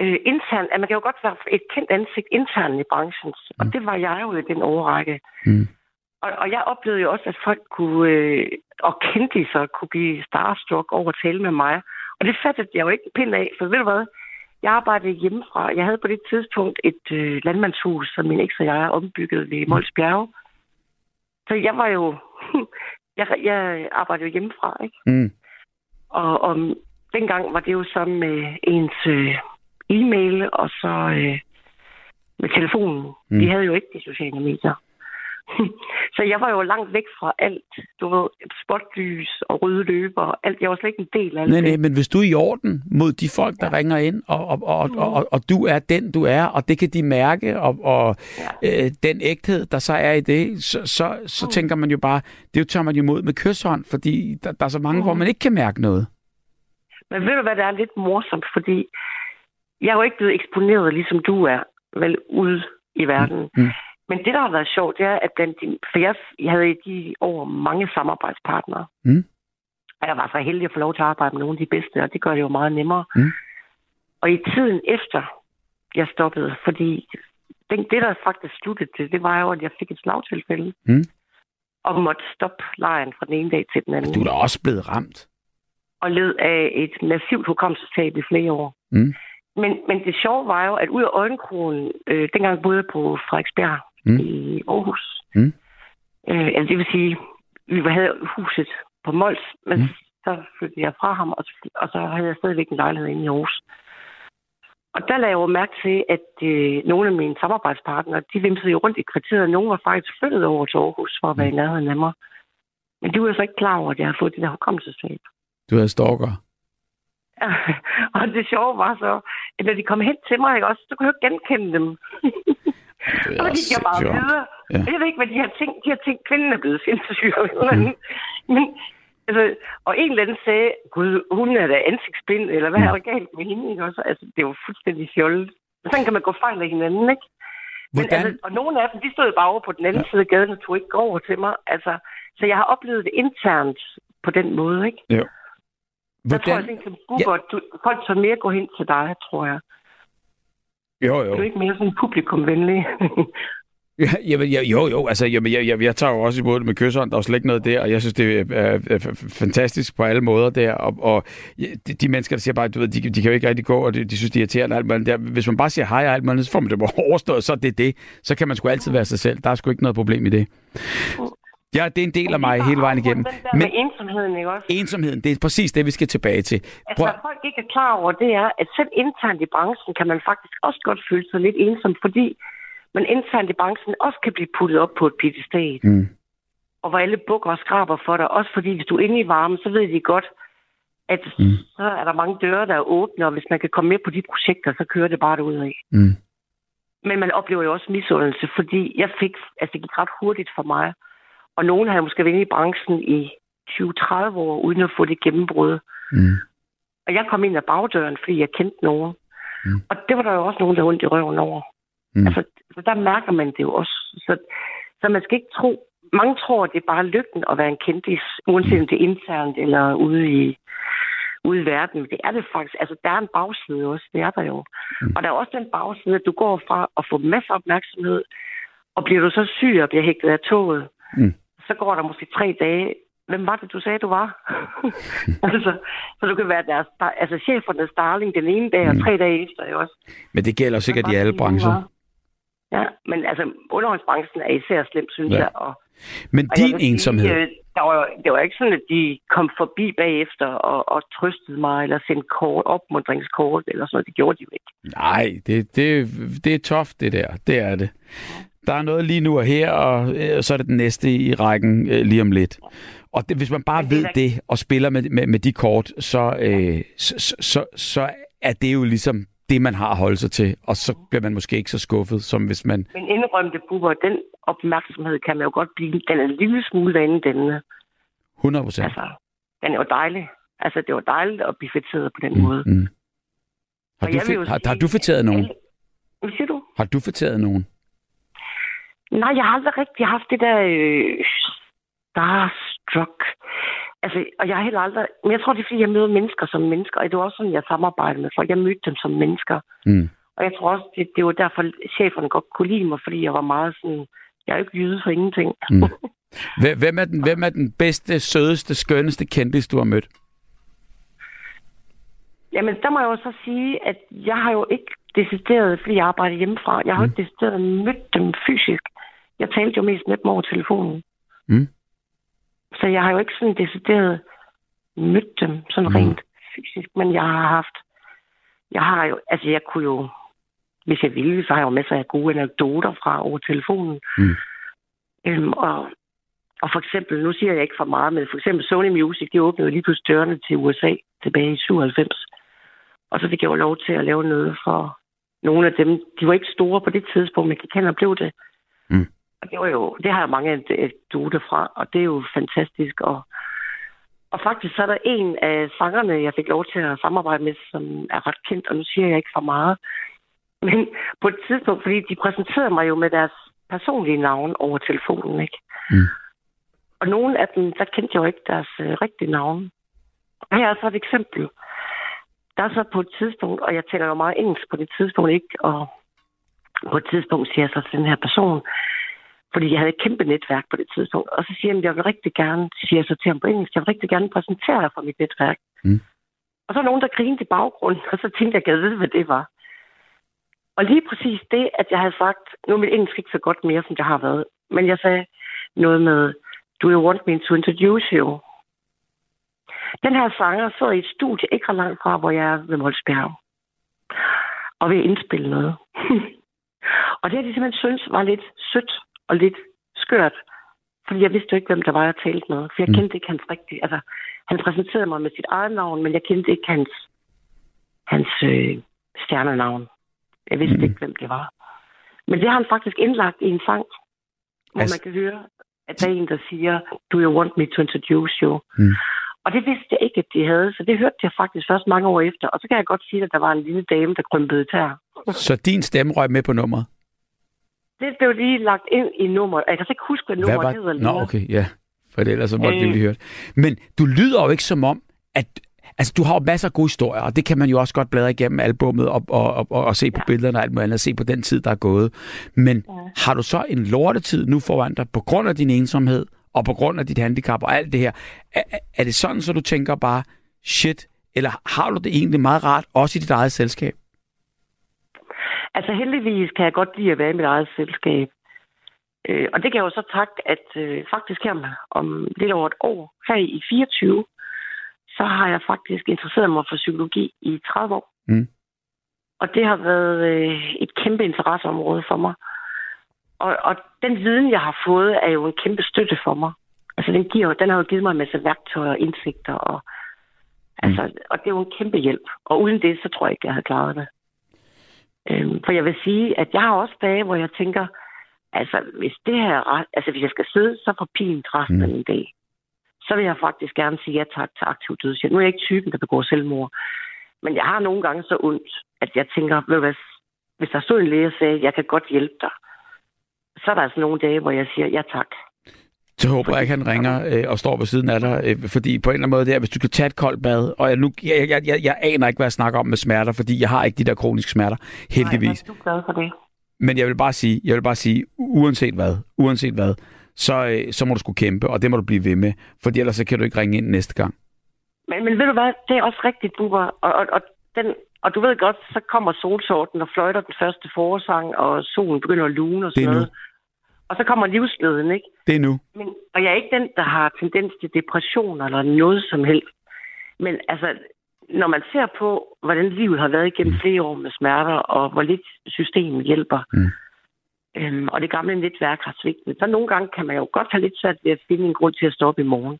Øh, intern, at man kan jo godt være et kendt ansigt internt i branchen, mm. og det var jeg jo i den overrække. Mm. Og, og jeg oplevede jo også, at folk kunne, øh, og kendte sig, kunne blive starstruck over at tale med mig. Og det fattede jeg jo ikke en pind af, for ved du hvad? Jeg arbejdede hjemmefra. Jeg havde på det tidspunkt et øh, landmandshus, som min eks og jeg ombyggede ved Mols Bjerge. Så jeg var jo... jeg, jeg arbejdede jo hjemmefra, ikke? Mm. Og, og dengang var det jo så med ens øh, e-mail og så øh, med telefonen. Mm. Vi havde jo ikke de sociale medier. så jeg var jo langt væk fra alt. Du ved, spotlys og røde løber og alt. Jeg var slet ikke en del af Nej, det. nej, men hvis du er i orden mod de folk, der ja. ringer ind, og, og, og, og, og, og du er den, du er, og det kan de mærke, og, og ja. øh, den ægthed, der så er i det, så, så, så mm. tænker man jo bare, det tager man jo imod med kysshånd, fordi der, der er så mange, mm. hvor man ikke kan mærke noget. Men ved du, hvad der er lidt morsomt? Fordi jeg er jo ikke blevet eksponeret, ligesom du er, vel, ude i verden. Mm. Men det, der har været sjovt, det er, at blandt de, for jeg, jeg havde i de år mange samarbejdspartnere. Mm. Og jeg var så heldig at få lov til at arbejde med nogle af de bedste, og det gør det jo meget nemmere. Mm. Og i tiden efter, jeg stoppede, fordi det, det der faktisk sluttede det, det var jo, at jeg fik et slagtilfælde. Mm. Og måtte stoppe lejen fra den ene dag til den anden. Du er da også blevet ramt. Og led af et massivt hukommelsestab i flere år. Mm. Men, men det sjove var jo, at ud af øjenkrogen, øh, dengang boede jeg på Frederiksberg Mm. mm. i Aarhus. Mm. Øh, altså det vil sige, vi havde huset på Mols, men Mm. mm. så flyttede jeg fra ham, og, så- og så havde jeg stadigvæk en lejlighed inde i Aarhus. Og der lagde jeg jo mærke til, at øh, nogle af mine samarbejdspartnere, de vimsede jo rundt i kvarteret. Nogle var faktisk flyttet over til Aarhus for at være i nærheden af mig. Men de var jo så ikke klar over, at jeg havde fået det der hukommelsestab. Du er stalker. og det sjove var så, at når de kom hen til mig, ikke også, så kunne jeg jo genkende dem. Og de gik bare sjovt. videre. Ja. Jeg ved ikke, hvad de har tænkt. De har tænkt, kvinden er blevet sindssyg. Mm. Men, altså, og en eller anden sagde, gud, hun er da ansigtsbind, eller hvad Mm. er der galt med hende? Ikke? Også, altså, det var fuldstændig fjollet. Sådan kan man gå fejl af hinanden, ikke? Men, Hvordan? altså, og nogle af dem, de stod bare over på den anden ja. side af gaden og tog ikke over til mig. Altså, så jeg har oplevet det internt på den måde, ikke? Jo. Der tror jeg, Hvordan? at folk tør mere gå hen til dig, tror jeg. Jo, Du jo. er ikke mere sådan publikumvenlig. Ja, jamen, ja, jo, jo, altså, jamen, jeg, jeg, jeg tager jo også imod det med kysseren, der er slet ikke noget der, og jeg synes, det er, er, fantastisk på alle måder der, og, og de, de mennesker, der siger bare, du ved, de, de kan jo ikke rigtig gå, og de, de synes, det er irriterende, alt muligt der. Hvis man bare siger hej og alt muligt, så får man det overstået, så er det det. Så kan man sgu altid være sig selv. Der er sgu ikke noget problem i det. Ja, det er en del af mig hele vejen igennem. Den der Men med ensomheden, ikke også? ensomheden, det er præcis det, vi skal tilbage til. Altså, Prøv, hvad folk ikke er klar over, det er, at selv internt i branchen kan man faktisk også godt føle sig lidt ensom, fordi man internt i branchen også kan blive puttet op på et piedestal. Mm. Og hvor alle bukker og skraber for dig. Også fordi, hvis du er inde i varmen, så ved de godt, at Mm. så er der mange døre, der er åbne, og hvis man kan komme med på de projekter, så kører det bare ud af. Mm. Men man oplever jo også misundelse, fordi jeg fik, altså det gik ret hurtigt for mig. Og nogen havde måske været i branchen i 20-30 år, uden at få det gennembrud. Mm. Og jeg kom ind ad bagdøren, fordi jeg kendte nogen. Mm. Og det var der jo også nogen, der ondt i røven over. Mm. Altså, så der mærker man det jo også. Så, så man skal ikke tro... Mange tror, at det er bare lykken at være en kendis, uanset om det er internt eller ude i, ude i verden. Det er det faktisk. Altså, der er en bagside også. Det er der jo. Mm. Og der er også den bagside, at du går fra at få masser af opmærksomhed, og bliver du så syg og bliver hægtet af toget, Mm. Så går der måske tre dage, hvem var det, du sagde, du var? altså, så du kan være deres, altså chefernes darling den ene dag, og tre dage efter jo også. Men det gælder sikkert i alle brancher. Ja, men altså, underholdsbranchen er især slem, synes Ja. jeg. Og, Men og jeg din sige, ensomhed, øh, der var, det var ikke sådan, at de kom forbi bagefter og, og trøstede mig, eller sendte kort, opmundringskort, eller sådan noget. Det gjorde de jo ikke. nej, det, det, det er toft, det der. Det er det. Der er noget lige nu og her, og øh, så er det den næste i rækken øh, lige om lidt. Og det, hvis man bare ved det, og spiller med, med, med de kort, så, øh, så, så, så, er det jo ligesom det, man har at holde sig til. Og så bliver man måske ikke så skuffet, som hvis man... Men indrømte buber, den opmærksomhed kan man jo godt blive, den er en lille smule vanedannende. 100 procent. Altså, den er jo dejlig. Altså, det var dejligt at blive fætteret på den måde. Mm, mm. Har, Og du, jeg vil har, sige, har du fortæret nogen? Hvad siger du? Har du fortæret nogen? Nej, jeg har aldrig rigtig haft det der øh, starstruck. Altså, og jeg har heller aldrig... Men jeg tror, det er, fordi jeg møder mennesker som mennesker, og det var også sådan, jeg samarbejder med folk. Jeg mødte dem som mennesker. Mm. Og jeg tror også, det, det var derfor, cheferne godt kunne lide mig, fordi jeg var meget sådan... Jeg er jo ikke jyde for ingenting. Mm. Hvem- er, den, hvem er den bedste, sødeste, skønneste kendis, du har mødt? Jamen, der må jeg jo så sige, at jeg har jo ikke decideret, fordi jeg arbejder hjemmefra, jeg har jo ikke decideret mødt dem fysisk. Jeg talte jo mest med dem over telefonen. Mm. Så jeg har jo ikke sådan decideret mødt dem sådan Mm. rent fysisk, men jeg har haft, jeg har jo, altså jeg kunne jo, hvis jeg ville, så har jeg jo masser af gode anekdoter fra over telefonen. Mm. Øhm, og, og for eksempel, nu siger jeg ikke for meget, men for eksempel Sony Music, de åbnede lige pludselig dørene til USA tilbage i 97. Og så fik jeg jo lov til at lave noget for nogle af dem. De var ikke store på det tidspunkt, men de kan og blev det. Mm. Var jo, det har jeg mange anekdoter fra, og det er jo fantastisk. Og, og faktisk så er der en af sangerne, jeg fik lov til at samarbejde med, som er ret kendt, og nu siger jeg ikke for meget. Men på et tidspunkt, fordi de præsenterede mig jo med deres personlige navn over telefonen, ikke? Mm. Og nogle af dem, der kendte jeg jo ikke deres øh, rigtige navn. Og her er så et eksempel. Der er så på et tidspunkt, og jeg taler jo meget engelsk på det tidspunkt, ikke? Og på et tidspunkt siger jeg så til den her person, fordi jeg havde et kæmpe netværk på det tidspunkt, og så siger han, jeg vil rigtig gerne, siger jeg så til ham på engelsk, jeg vil rigtig gerne præsentere dig for mit netværk. Mm. Og så er nogen, der grinede i baggrunden, og så tænkte jeg, jeg ved, hvad det var. Og lige præcis det, at jeg havde sagt, nu er mit engelsk ikke så godt mere, som det har været, men jeg sagde noget med, do you want me to introduce you? Den her sanger sidder i et studie ikke ret langt fra, hvor jeg er ved Molsbjerg. Og vil indspille noget. og det har de simpelthen synes var lidt sødt og lidt skørt. Fordi jeg vidste jo ikke, hvem der var, jeg talte med. For jeg Mm. kendte ikke hans rigtige... Altså, han præsenterede mig med sit eget navn, men jeg kendte ikke hans, hans øh, stjernenavn. Jeg vidste Mm. ikke, hvem det var. Men det har han faktisk indlagt i en sang, hvor Altså- man kan høre, at der er en, der siger, do you want me to introduce you? Mm. Og det vidste jeg ikke, at de havde, så det hørte jeg faktisk først mange år efter. Og så kan jeg godt sige, at der var en lille dame, der krympede tær. Så din stemme røg med på nummeret? Det blev lige lagt ind i nummeret. Jeg kan ikke huske, hvad nummeret Hvad hedder var... Nå, okay, ja. For det ellers så måtte vi Øh. lige hørt. Men du lyder jo ikke som om, at... Altså, du har jo masser af gode historier, og det kan man jo også godt bladre igennem albummet og, og, og, og, og se på ja. billederne og alt muligt andet, og se på den tid, der er gået. Men ja. har du så en lortetid nu foran dig, på grund af din ensomhed, og på grund af dit handicap og alt det her? Er, er- er det sådan, så du tænker bare, shit, eller har du det egentlig meget rart, også i dit eget selskab? Altså heldigvis kan jeg godt lide at være i mit eget selskab. Øh, og det kan jeg jo så takke, at øh, faktisk her om lidt over et år, her i 24, så har jeg faktisk interesseret mig for psykologi i 30 år. Mm. Og det har været øh, et kæmpe interesseområde for mig. Og, og den viden, jeg har fået, er jo en kæmpe støtte for mig. Altså, den, giver, den har jo givet mig en masse værktøjer og indsigter. Og, altså, og det er jo en kæmpe hjælp. Og uden det, så tror jeg ikke, jeg havde klaret det. Øhm, for jeg vil sige, at jeg har også dage, hvor jeg tænker, altså, hvis det her, er altså, hvis jeg skal sidde så på pint resten Mm. af min dag, så vil jeg faktisk gerne sige ja tak til aktiv dødshjælp. Nu er jeg ikke typen, der begår selvmord. Men jeg har nogle gange så ondt, at jeg tænker, ved du hvad, hvis der stod en læge og sagde, jeg kan godt hjælpe dig, så er der altså nogle dage, hvor jeg siger ja tak. Så håber jeg ikke, han ringer øh, og står ved siden af dig, øh, fordi på en eller anden måde, det er, hvis du kan tage et koldt bad, og jeg, nu, jeg, jeg, jeg, jeg aner ikke, hvad jeg snakker om med smerter, fordi jeg har ikke de der kroniske smerter, heldigvis. Nej, er du glad for det. Men jeg vil bare sige, jeg vil bare sige, uanset hvad, uanset hvad, så, øh, så må du skulle kæmpe, og det må du blive ved med, for ellers så kan du ikke ringe ind næste gang. Men, men ved du hvad, det er også rigtigt, Bubber. Og, og, og, den, og du ved godt, så kommer solsorten og fløjter den første forårsang, og solen begynder at lune og Det sådan er nu. noget. Og så kommer livsglæden, ikke? Det er nu. Men, og jeg er ikke den, der har tendens til depression eller noget som helst. Men altså, når man ser på, hvordan livet har været igennem flere år med smerter, og hvor lidt systemet hjælper, Mm. øhm, og det gamle netværk har svigtet, så nogle gange kan man jo godt have lidt svært ved at finde en grund til at stoppe i morgen.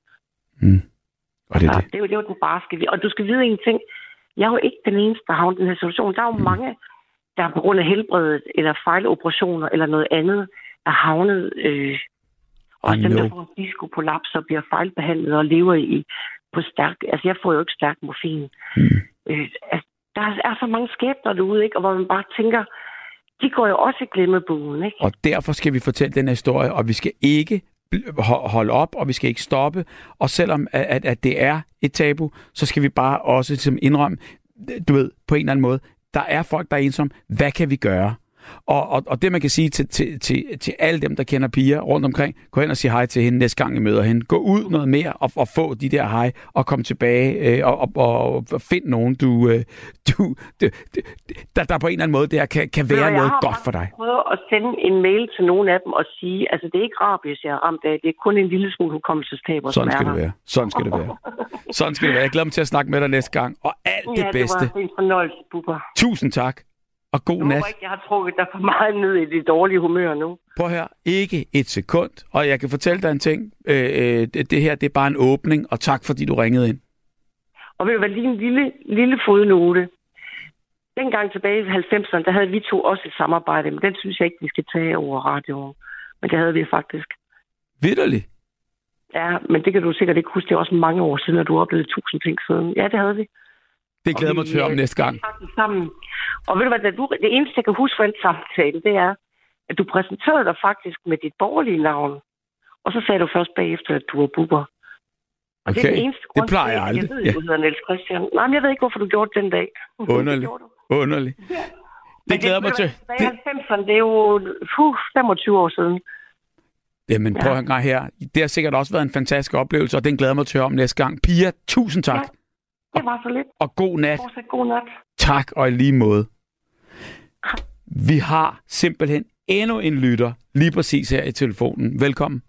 Mm. Og det er det. det, er jo, det er jo den barske Og du skal vide en ting. Jeg er jo ikke den eneste, der har den her situation. Der er jo Mm. mange, der på grund af helbredet, eller fejloperationer, eller noget andet, er havnet... Øh, I dem, der får og bliver fejlbehandlet og lever i på stærk... Altså, jeg får jo ikke stærk morfin. Mm. Øh, altså, der er så mange skæbner derude, ikke? Og hvor man bare tænker, de går jo også i glemmebogen, ikke? Og derfor skal vi fortælle den her historie, og vi skal ikke holde op, og vi skal ikke stoppe. Og selvom at, at, at det er et tabu, så skal vi bare også ligesom indrømme, du ved, på en eller anden måde, der er folk, der er ensomme. Hvad kan vi gøre? Og, og, og det, man kan sige til, til, til, til alle dem, der kender piger rundt omkring, gå hen og sige hej til hende næste gang, I møder hende. Gå ud noget mere og, og få de der hej, og kom tilbage øh, og, og, og, find nogen, du, øh, du, du, der, der på en eller anden måde der kan, kan være jeg noget har godt for dig. faktisk prøvet at sende en mail til nogle af dem og sige, altså det er ikke rabies, jeg er ramt af, det er kun en lille smule hukommelsestab og Sådan skal det være. Sådan skal det være. Sådan skal det være. Jeg glæder mig til at snakke med dig næste gang. Og alt det ja, bedste. det var en fornøjelse, Bubber. Tusind tak. Og god Jeg nat. håber ikke, jeg har trukket dig for meget ned i det dårlige humør nu. Prøv her. Ikke et sekund. Og jeg kan fortælle dig en ting. Øh, øh, det, det her, det er bare en åbning. Og tak, fordi du ringede ind. Og ved du hvad, lige en lille, lille fodnote. Dengang tilbage i 90'erne, der havde vi to også et samarbejde, men den synes jeg ikke, vi skal tage over radioen. Men det havde vi faktisk. Vitterligt. Ja, men det kan du sikkert ikke huske. Det er også mange år siden, at du oplevede tusind ting siden. Ja, det havde vi. Det glæder mig til at høre om øh, næste gang. sammen. Og ved du hvad, du, det eneste, jeg kan huske fra den samtale, det er, at du præsenterede dig faktisk med dit borgerlige navn. Og så sagde du først bagefter, at du var buber. Og det er Okay. den eneste Det grund plejer til, jeg aldrig. Jeg ved, Ja. du hedder Niels Christian. Nej, men jeg ved ikke, hvorfor du gjorde det den dag. Underligt. Det. Underligt. Men Det glæder mig til. Det, Det, 90'erne, det er jo puh, 25 år siden. jamen, prøv at høre her. Det har sikkert også været en fantastisk oplevelse, og den glæder mig til at høre om næste gang. Pia, tusind tak. Det var så lidt. Og god nat. Fortsat god nat. Tak, og i lige måde. Vi har simpelthen endnu en lytter lige præcis her i telefonen. Velkommen.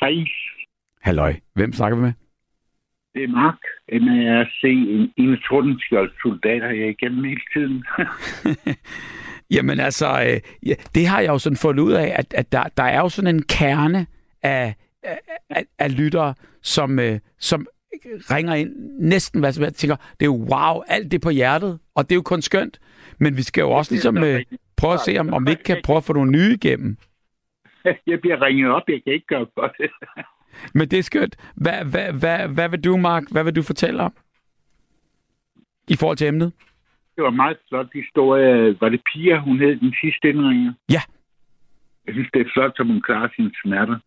Hej, Halløj. Hvem snakker vi med? det er Mark. MARC, en, en tordenskjold soldater jeg igennem hele tiden. Jamen altså, øh, ja, det har jeg jo sådan fundet ud af, at, at der, der er jo sådan en kerne af, af, af, af lyttere, som, øh, som ringer ind næsten hvad som helst. tænker, det er jo wow, alt det på hjertet, og det er jo kun skønt. Men vi skal jo også ligesom øh, prøve at se, om, om vi ikke kan prøve at få nogle nye igennem. jeg bliver ringet op, jeg kan ikke gøre for det. Men det er skønt. Hvad, hvad, hvad, hvad vil du, Mark? Hvad vil du fortælle om? I forhold til emnet? Det var en meget flot historie. Var det Pia, hun hed den sidste indringer? Ja. Jeg synes, det er flot, som hun klarer sine smerter.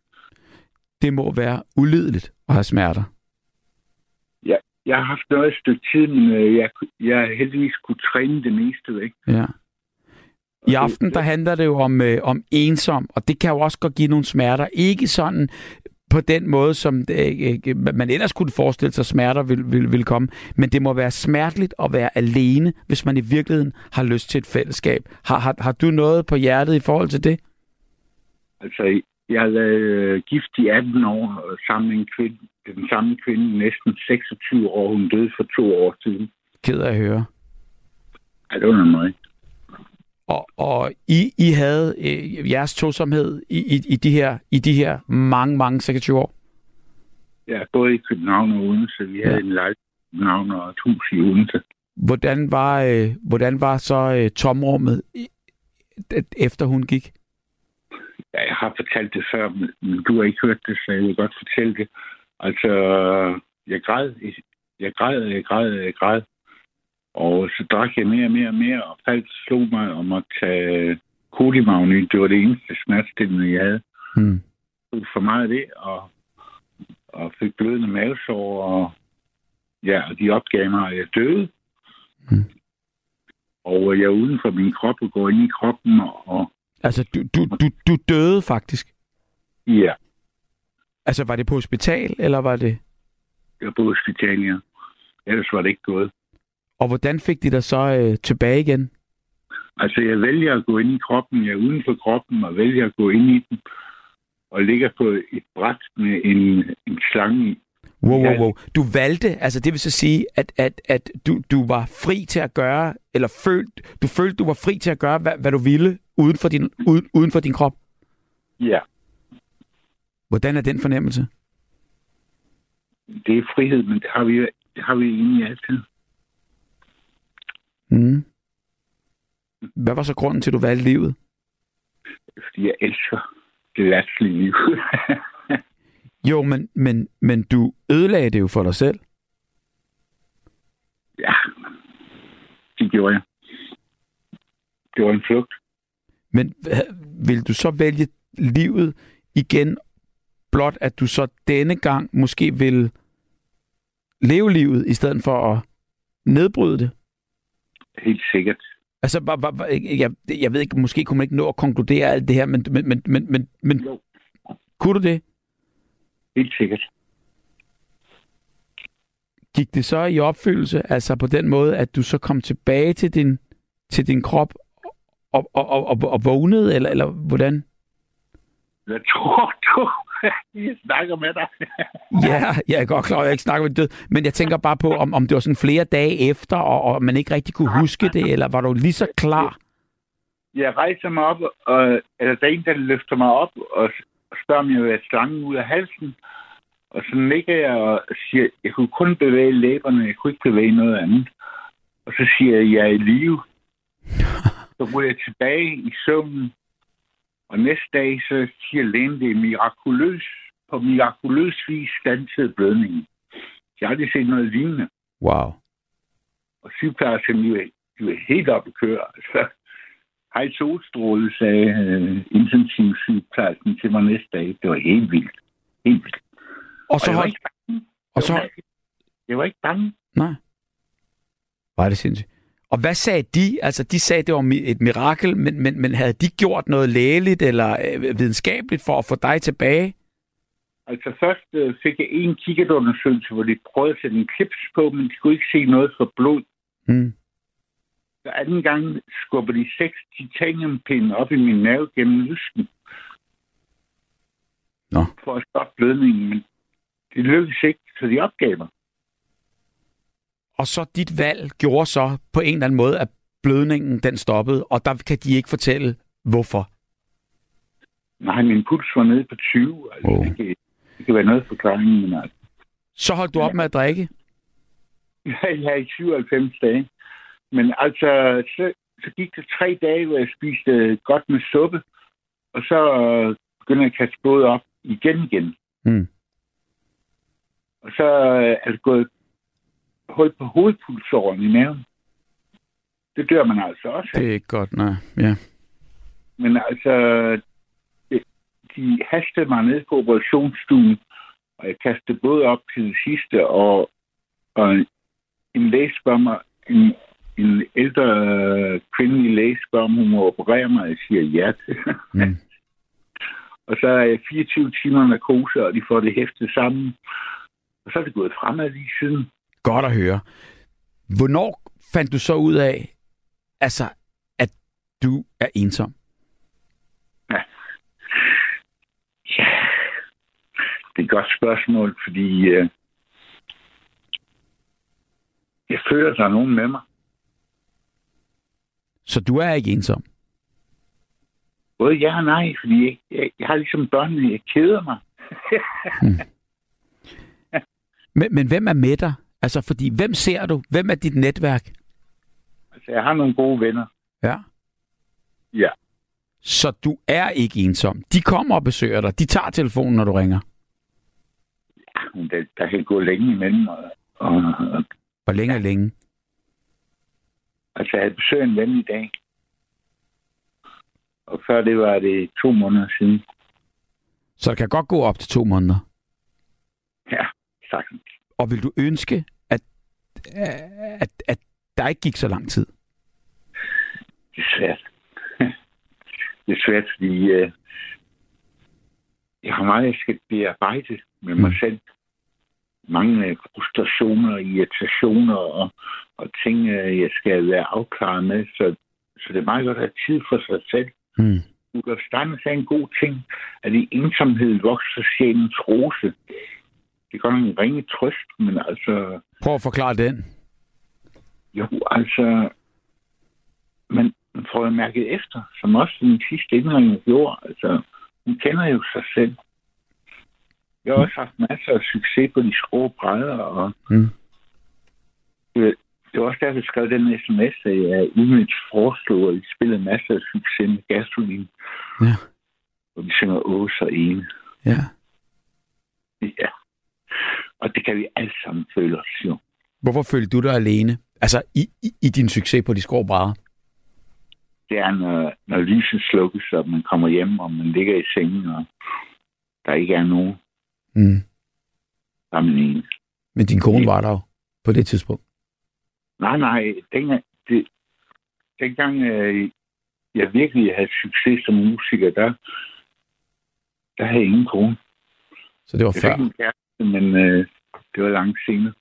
Det må være ulideligt at have smerter. Jeg har haft noget et stykke tid, men øh, jeg, jeg heldigvis kunne træne det meste væk. Ja. I aften, der handler det jo om, øh, om ensom, og det kan jo også godt give nogle smerter. Ikke sådan på den måde, som øh, øh, man ellers kunne forestille sig, smerter vil, vil, vil komme. Men det må være smerteligt at være alene, hvis man i virkeligheden har lyst til et fællesskab. Har, har, har du noget på hjertet i forhold til det? Altså, jeg har været øh, gift i 18 år sammen med en kvinde. Det er den samme kvinde, næsten 26 år. Hun døde for to år siden. Ked af at høre. Ej, det var noget. Og, og I, I havde øh, jeres tosomhed i, i, i, de her, i de her mange, mange 26 år. Ja, både i København og Odense. Vi havde Ja. en lejlighed i København og et hus i Odense. Hvordan var, øh, hvordan var så øh, tomrummet, efter hun gik? Ja, jeg har fortalt det før, men- men du har ikke hørt det, så jeg vil godt fortælle det. Altså, jeg græd, jeg græd, jeg græd, jeg græd. Og så drak jeg mere og mere og mere, og faldt slog mig om at tage kolimagny. Det var det eneste smertestillende, jeg havde. Tog for meget af det, og, og fik blødende mavesår, og ja, og de opgav mig, at jeg døde. Mm. Og jeg er uden for min krop og går ind i kroppen, og, og Altså, du, du, du, du døde faktisk. Ja, Altså, var det på hospital, eller var det... jeg var på hospitalet, ja. Ellers var det ikke gået. Og hvordan fik de dig så øh, tilbage igen? Altså, jeg vælger at gå ind i kroppen. Jeg er uden for kroppen og vælger at gå ind i den. Og ligger på et bræt med en, en slange i. Wow, wow, wow. Du valgte, altså det vil så sige, at, at, at du, du var fri til at gøre, eller følte, du følte, du var fri til at gøre, hvad, hvad du ville, uden for, din, uden, uden for din krop. Ja, Hvordan er den fornemmelse? det er frihed, men det har vi, det har vi egentlig altid. Mm. Hvad var så grunden til, at du valgte livet? Fordi jeg elsker det lastlige liv. Jo, men, men, men du ødelagde det jo for dig selv. ja, det gjorde jeg. Det var en flugt. Men vil du så vælge livet igen, blot at du så denne gang måske vil leve livet, i stedet for at nedbryde det? Helt sikkert. Altså, bare, bare- jeg, jeg ved ikke, måske kunne man ikke nå at konkludere alt det her, men, men, men, men, men, men Jo. kunne du det? Helt sikkert. Gik det så i opfyldelse, altså på den måde, at du så kom tilbage til din, til din krop og, og, og, og, og vågnede, eller, eller hvordan? Jeg tror, du... Jeg snakker med dig. Ja, jeg er godt klar, at jeg ikke snakker med død, men jeg tænker bare på, om, om det var sådan flere dage efter, og, og man ikke rigtig kunne huske det, eller var du lige så klar? Jeg rejser mig op, og, eller der er en, der løfter mig op og spørger, om jeg vil have slangen ud af halsen. Og så nikker jeg og siger, jeg kunne kun bevæge læberne, jeg kunne ikke bevæge noget andet. Og så siger jeg, jeg er i live. Så går jeg tilbage i søvnen, og næste dag, så siger lægen, det er mirakuløs, på mirakuløs vis stansede blødningen. Jeg har aldrig set noget lignende. Wow. Og sygeplejerskerne, de de var helt oppe at køre. Altså, hej solstråle, sagde øh, intensiv sygeplejersken til mig næste dag. Det var helt vildt. Helt vildt. Og så jeg var ikke bange. Og så, jeg var ikke bange. nej. Var det sindssygt. Og hvad sagde de? Altså, de sagde, det var et mirakel, men, men, men havde de gjort noget lægeligt eller øh, videnskabeligt for at få dig tilbage? Altså først øh, fik jeg en kikkertundersøgelse, hvor de prøvede at sætte en klips på, men de kunne ikke se noget for blod. Mm. Så anden gang skubber de seks titaniumpinde op i min mave gennem lysken. Nå. For at stoppe blødningen, men det lykkedes ikke, så de opgav mig. Og så dit valg gjorde så på en eller anden måde, at blødningen den stoppede, og der kan de ikke fortælle, hvorfor. Nej, min puls var nede på 20. Altså, Wow. det, kan, det kan være noget forklaring, men altså. Så holdt du op med at drikke? Jeg er i 97 dage. Men altså, så, så gik det tre dage, hvor jeg spiste godt med suppe, og så øh, begyndte jeg at kaste blod op igen igen. Mm. Og så øh, er det gået hul på hovedpulsåren i maven. Det dør man altså også af. Det er ikke godt, nej. Ja. Men altså, de hastede mig ned på operationsstuen, og jeg kastede både op til det sidste, og, og en læge spørger mig, en, en ældre kvindelig læge spørger, om hun må operere mig, og jeg siger ja til. Mm. og så er jeg 24 timer narkose, og de får det hæftet sammen. Og så er det gået fremad lige siden. Godt at høre. Hvornår fandt du så ud af, altså, at du er ensom? Ja, det er et godt spørgsmål, fordi øh, jeg føler, der er nogen med mig. Så du er ikke ensom? Både ja og nej, fordi jeg, jeg, jeg har ligesom børnene, jeg keder mig. Men, men hvem er med dig? Altså, fordi hvem ser du? Hvem er dit netværk? Altså, jeg har nogle gode venner. Ja. Ja. Så du er ikke ensom. De kommer og besøger dig. De tager telefonen, når du ringer. Men der, der kan gå længe imellem. Og, og, og, Hvor længe er længe? altså, jeg besøger en ven i dag. Og før det var det to måneder siden. Så det kan godt gå op til to måneder. Ja, sagtens. Og vil du ønske, at, at, at der ikke gik så lang tid? Det er svært. det er svært, fordi øh, jeg har meget, jeg skal bearbejde med mig Mm. selv. Mange frustrationer, irritationer og, og ting, øh, jeg skal være afklaret med. Så, så det er meget godt at have tid for sig selv. Mm. Rudolf Steiner sagde en god ting, at i ensomhed vokser sjælens rose. Det nok en ringe trøst, men altså, Prøv at forklare den. jo, altså, man får jo mærket efter, som også den sidste indring gjorde. Altså, hun kender jo sig selv. Jeg har også haft masser af succes på de skrå brædder, og Mm. det, det var også derfor, jeg skrev den sms, at jeg umiddelbart foreslog, at vi spillede masser af succes med gasolin, Ja. og vi synger Ås og Ene. Ja. Ja. Og det kan vi alle sammen føle os jo. Hvorfor følte du dig alene? Altså, i, i, i din succes på de skrå brædder? Det er, når, når lyset slukkes, og man kommer hjem, og man ligger i sengen, og der ikke er nogen, Mm. der er man ene. Men din kone var der jo på det tidspunkt. Nej, nej, dengang, det, dengang øh, jeg virkelig havde succes som musiker, der, der havde jeg ingen kone. Så det var Jeg før. fik en kæreste, men øh, det var langt senere.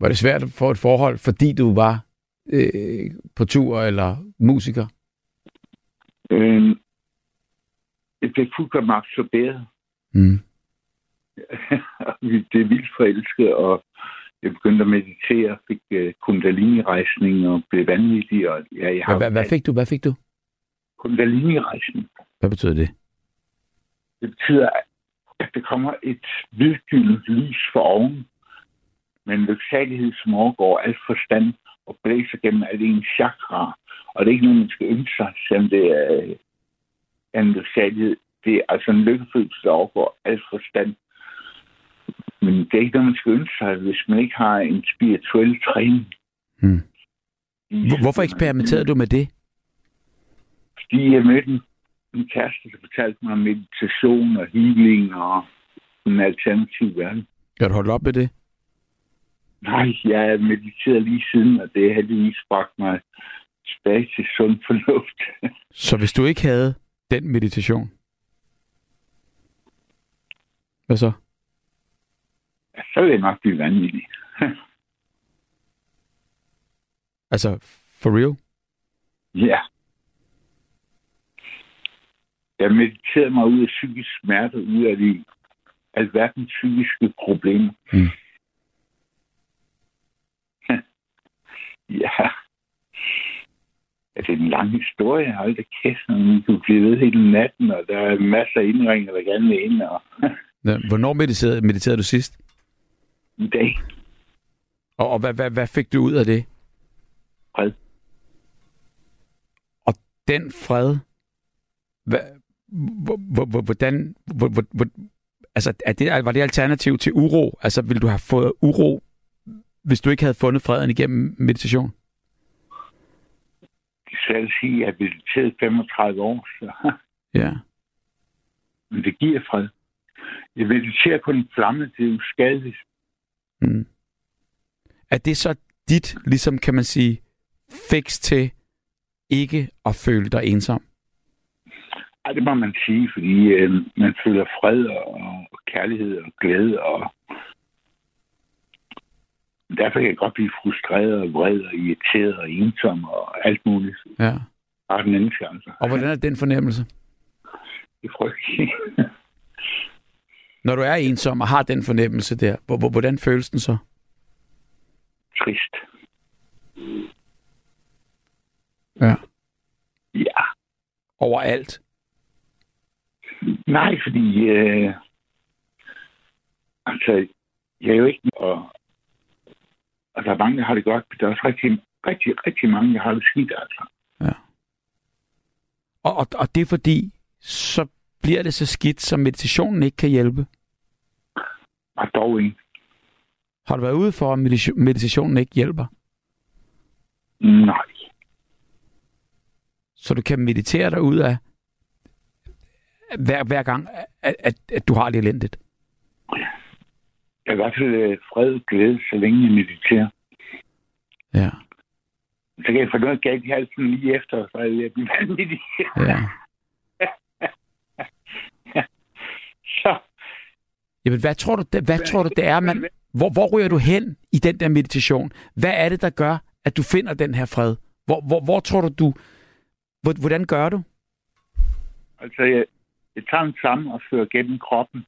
Var det svært at få et forhold, fordi du var øh, på tur eller musiker? Øh, jeg blev fuldkommen absorberet. Mm. det er vildt forelsket, og jeg begyndte at meditere, fik uh, kundalini-rejsning og blev vanvittig. Og, ja, jeg har Hvad, hvad, hvad fik du? Hvad fik du? Kundalini-rejsning. Hvad betyder det? Det betyder, at der kommer et hvidgyldent lys for oven, med en lyksalighed, som overgår alt forstand og blæser gennem alle ens chakra. Og det er ikke noget, man skal ønske sig, selvom det er øh, en lyksalighed. Det er altså en lykkefølelse, der overgår alt forstand. Men det er ikke noget, man skal ønske sig, hvis man ikke har en spirituel træning. Hmm. Hvor- Hvorfor eksperimenterede du med det? Fordi jeg mødte en, en kæreste, der fortalte mig om meditation og healing og en alternativ verden. Kan du holde op med det? Nej, jeg har mediteret lige siden, og det har heldigvis bragt mig tilbage til sund fornuft. Så hvis du ikke havde den meditation, hvad så? Ja, så vil jeg nok blive vanvittig. Altså, for real? Ja. Jeg mediterede mig ud af psykisk smerte, ud af de alverdens psykiske problemer. Mm. ja. Ja, det er en lang historie. Jeg har aldrig kæft, når du bliver ved hele natten, og der er masser af indringer, der gerne vil ind. Og Ja, Hvornår mediterede, mediterede du sidst? i dag, Og, og hvad, hvad, hvad fik du ud af det? fred. Og den fred, hvad, hvordan, hvor, hvor, hvor, altså, er det, var det alternativ til uro? Altså, ville du have fået uro, hvis du ikke havde fundet freden igennem meditation? Svært at sige, at jeg mediteret 35 år, så Ja. men det giver fred. Jeg mediterer på en flamme, det er jo skadeligt. Mm. Er det så dit, ligesom kan man sige, fix til ikke at føle dig ensom? Ej, det må man sige, fordi øh, man føler fred og, og kærlighed og glæde. Og... Derfor kan jeg godt blive frustreret og vred og irriteret og ensom og alt muligt. Ja. Bare den menneske, altså. Og hvordan er den fornemmelse? Det er frygteligt. Når du er ensom og har den fornemmelse der, hvor- hvor- hvordan føles den så? Trist. Ja. Ja. Overalt. Nej, fordi... Øh... Altså, jeg er jo ikke... Og, og der er mange, der har det godt. men Der er også rigtig, rigtig, rigtig mange, der har det skidt, altså. Og, og, og det er fordi, så bliver det så skidt, så meditationen ikke kan hjælpe. Og dog ikke. Har du været ude for, at medita- meditationen ikke hjælper? Nej. Så du kan meditere dig ud af hver, hver gang, at, at, at du har det elendigt. Jeg er i hvert fald øh, fred og glæde, så længe jeg mediterer. Ja. Så kan jeg noget galt i halsen lige efter, så er jeg blive vanvittig. ja. Jamen, hvad tror du, det, hvad tror du, det er, man, hvor, hvor ryger du hen i den der meditation? Hvad er det, der gør, at du finder den her fred? Hvor, hvor, hvor tror du, du... Hvordan gør du? Altså, jeg, jeg tager den sammen og fører gennem kroppen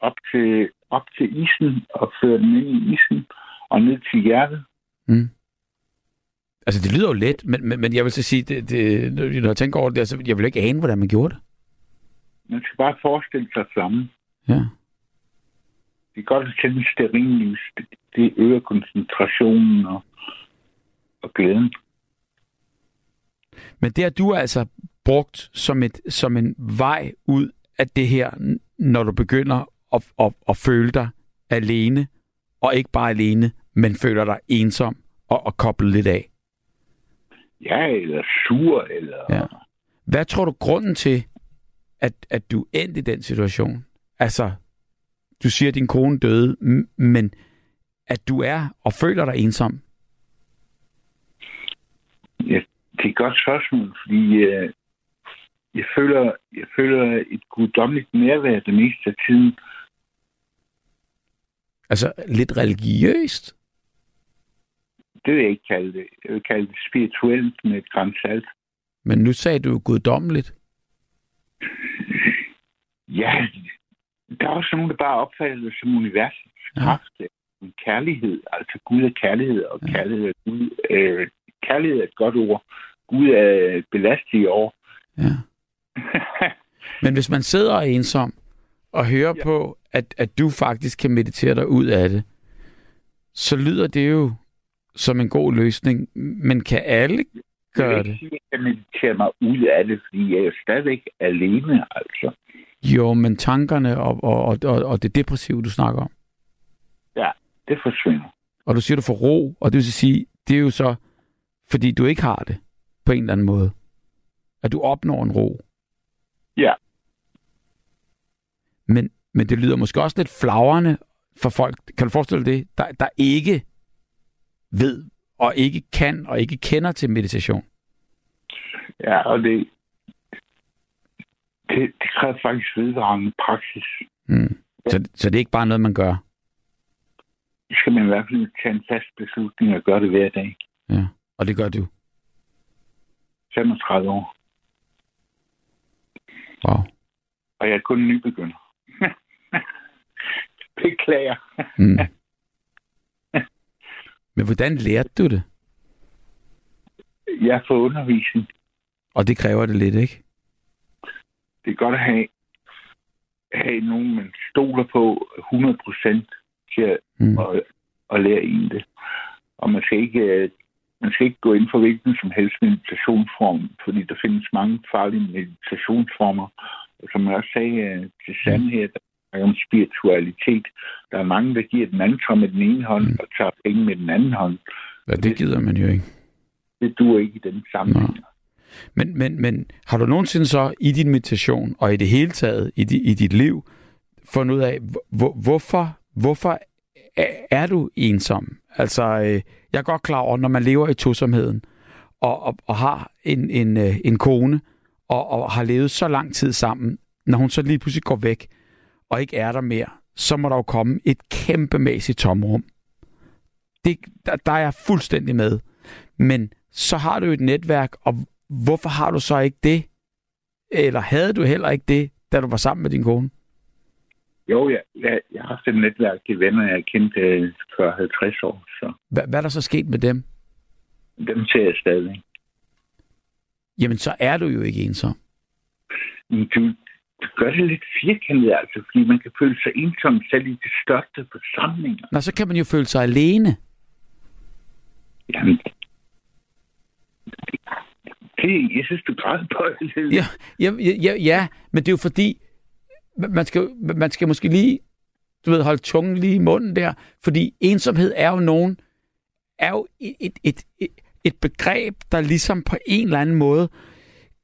op til, op til isen og fører den ind i isen og ned til hjertet. Mm. Altså, det lyder jo let, men, men, men jeg vil så sige, det, det, når jeg tænker over det, altså, jeg vil ikke ane, hvordan man gjorde det. Man skal bare forestille sig flammen. Ja. Det er godt at tænde sterinlys. Det, det øger koncentrationen og, og glæden. Men det har du altså brugt som, et, som en vej ud af det her, når du begynder at, at, at føle dig alene, og ikke bare alene, men føler dig ensom og, og koblet lidt af. Ja, eller sur, eller... Ja. Hvad tror du grunden til, at, at du endte i den situation? Altså, du siger, at din kone døde, men at du er og føler dig ensom? Ja, det er et godt spørgsmål, fordi øh, jeg, føler, jeg føler et guddommeligt nærvær det meste af tiden. Altså lidt religiøst? Det vil jeg ikke kalde det. Jeg vil kalde det spirituelt med et grænsalt. Men nu sagde du guddommeligt. Ja, der er også nogen, der bare opfatter det som universets ja. kraft. En kærlighed, altså Gud er kærlighed, og ja. kærlighed er Gud. Øh, kærlighed er et godt ord. Gud er belastet år. Ja. Men hvis man sidder ensom og hører ja. på, at, at du faktisk kan meditere dig ud af det, så lyder det jo som en god løsning. Men kan alle gøre det? Jeg kan meditere mig ud af det, fordi jeg er stadigvæk alene, altså. Jo, men tankerne og, og, og, og det depressive, du snakker om? Ja, det forsvinder. Og du siger, du får ro, og det vil sige, det er jo så, fordi du ikke har det på en eller anden måde. At du opnår en ro. Ja. Men, men det lyder måske også lidt flagrende for folk, kan du forestille dig det, der, der ikke ved, og ikke kan, og ikke kender til meditation? Ja, og det, det, det kræver faktisk vedvarende praksis. Mm. Så, så det er ikke bare noget, man gør? Det skal man i hvert fald tage en fast beslutning og gøre det hver dag. Ja, og det gør du? 35 år. Wow. Og jeg er kun en nybegynder. Beklager. mm. Men hvordan lærte du det? Jeg får undervisning. Og det kræver det lidt, ikke? Det er godt at have, have nogen, man stoler på 100% til at, mm. at, at lære en det. Og man skal ikke man skal ikke gå ind for hvilken som helst meditationsform, fordi der findes mange farlige meditationsformer. Og som jeg også sagde øh, til Sand her, der er om spiritualitet. Der er mange, der giver den anden med den ene hånd mm. og tager penge med den anden hånd. Ja, det gider man jo ikke. Det duer ikke i den sammenhæng. Men, men, men har du nogensinde så i din meditation og i det hele taget i, di, i dit liv fundet ud af, hvor, hvorfor, hvorfor er du ensom? Altså, øh, jeg er godt klar over, når man lever i tosomheden og, og, og har en, en, øh, en kone og, og har levet så lang tid sammen, når hun så lige pludselig går væk og ikke er der mere, så må der jo komme et kæmpemæssigt tomrum. Det, der, der er jeg fuldstændig med. Men så har du et netværk, og hvorfor har du så ikke det? Eller havde du heller ikke det, da du var sammen med din kone? Jo, jeg, jeg, jeg har haft et netværk til venner, jeg har kendt øh, for 50 år. Så. Hvad, hvad er der så sket med dem? Dem ser jeg stadig. Jamen, så er du jo ikke ensom. Du, du gør det lidt firkantet, altså, fordi man kan føle sig ensom selv i de største forsamlinger. Nå, så kan man jo føle sig alene. Jamen, det, jeg synes, du græder på det. Ja, ja, ja, ja, men det er jo fordi, man skal, man skal måske lige du ved, holde tungen lige i munden der, fordi ensomhed er jo nogen, er jo et, et, et, et begreb, der ligesom på en eller anden måde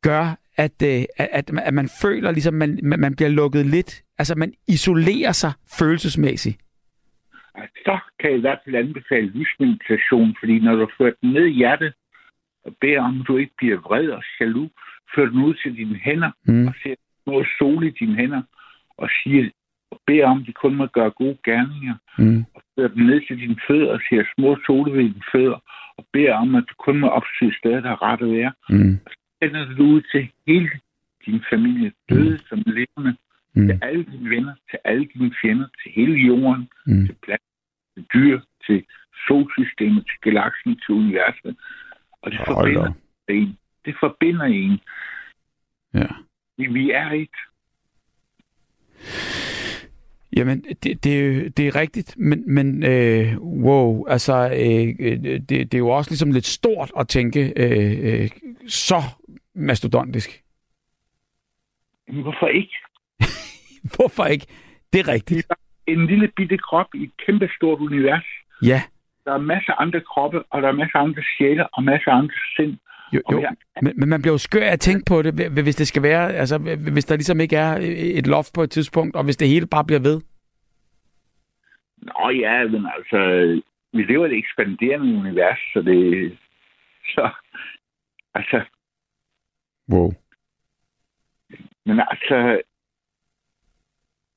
gør, at, øh, at, at, at man føler, ligesom man, man bliver lukket lidt, altså man isolerer sig følelsesmæssigt. Så kan jeg i hvert fald anbefale lysmeditation, fordi når du fører den ned i hjertet, og beder om, at du ikke bliver vred og jaloux, fører den ud til dine hænder, mm. og ser noget sol i dine hænder, og siger, beder om, at de kun må gøre gode gerninger, Mm. og fører dem ned til dine fødder og siger små sole ved dine fødder, og beder om, at du kun må opsøge steder, der er ret at være. Mm. Sender du ud til hele din familie, døde som levende, Mm. til alle dine venner, til alle dine fjender, til hele jorden, Mm. til planter, til dyr, til solsystemet, til galaksen, til universet. Og det Hold forbinder op. en. Det forbinder en. Ja. Vi er et. Jamen, det, det, det er rigtigt, men, men øh, wow, altså, øh, øh, det, det er jo også ligesom lidt stort at tænke øh, øh, så mastodontisk. Hvorfor ikke? Hvorfor ikke? Det er rigtigt. En lille bitte krop i et kæmpe stort univers. Ja, Der er masser af andre kroppe, og der er masser af andre sjæle, og masser af andre sind. Jo, jo. Men, men man bliver jo skør at tænke på det, hv- hvis det skal være, altså hvis der ligesom ikke er et loft på et tidspunkt, og hvis det hele bare bliver ved. Nå ja, men altså, vi lever i et ekspanderende univers, så det... Så, altså, Wow. men altså,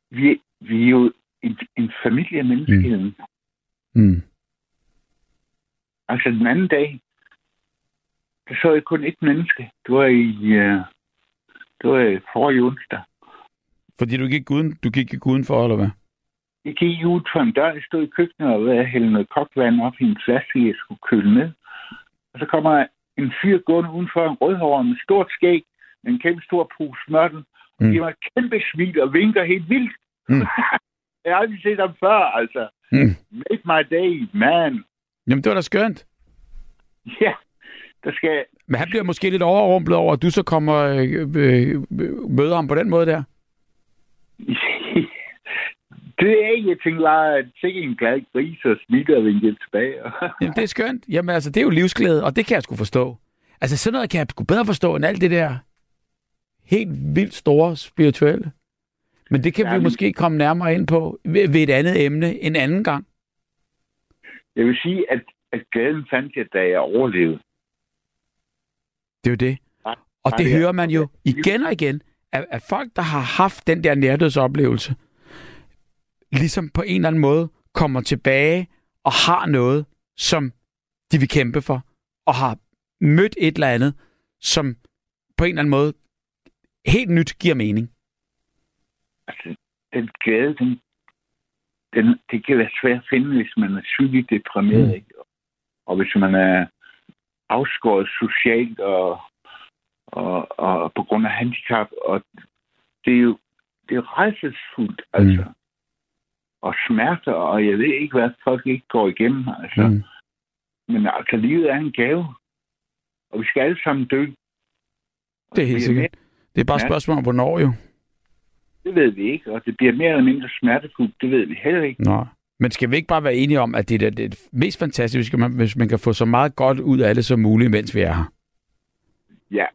vi, vi er jo en, en familie af menneskeheden. Mm. Mm. Altså, den anden dag, der så jeg kun et menneske. Det var i, uh, det var i forrige onsdag. Fordi du gik, uden, du gik ikke udenfor, eller hvad? Jeg gik ud for en dør, jeg stod i køkkenet og ved at hælde noget kokvand op i en flaske, jeg skulle køle ned. Og så kommer en fyr gående udenfor en rødhåret med stort skæg, med en kæmpe stor pose smørtel, og Mm. giver mig et kæmpe smil og vinker helt vildt. Mm. jeg har aldrig set ham før, altså. Mm. Make my day, man. Jamen, det var da skønt. Ja, der skal... Men han bliver måske lidt overrumplet over, at du så kommer øh, øh, møder ham på den måde der. det er ikke, jeg tænkte bare, at sikke en glad gris og smiler og vinker tilbage. Jamen, det er skønt. Jamen, altså, det er jo livsglæde, og det kan jeg sgu forstå. Altså, sådan noget kan jeg sgu bedre forstå, end alt det der helt vildt store spirituelle. Men det kan ja, vi Jamen. måske komme nærmere ind på ved, ved et andet emne en anden gang. jeg vil sige, at, at glæden fandt jeg, da jeg overlevede. Det er jo det. Og det er- hører man jo igen og igen, at, at folk, der har haft den der nærdødsoplevelse, ligesom på en eller anden måde kommer tilbage og har noget, som de vil kæmpe for, og har mødt et eller andet, som på en eller anden måde helt nyt giver mening. Altså, den glæde, den, den, det kan være svært at finde, hvis man er psykisk deprimeret, Mm. mm. ikke? Og hvis man er afskåret socialt og, og, og på grund af handicap. Og det er jo det er rejsesfuldt, altså. Mm. Og smerter, og jeg ved ikke, hvad folk ikke går igennem, altså. Mm. Mm. Men altså, livet er en gave. Og vi skal alle sammen dø. Og Det er helt sikkert. Det er bare et Ja. spørgsmål om, hvornår jo. Det ved vi ikke, og det bliver mere eller mindre smertefuldt. Det ved vi heller ikke. Nå. Men skal vi ikke bare være enige om, at det er det mest fantastiske, hvis man, kan få så meget godt ud af det som muligt, mens vi er her? Ja.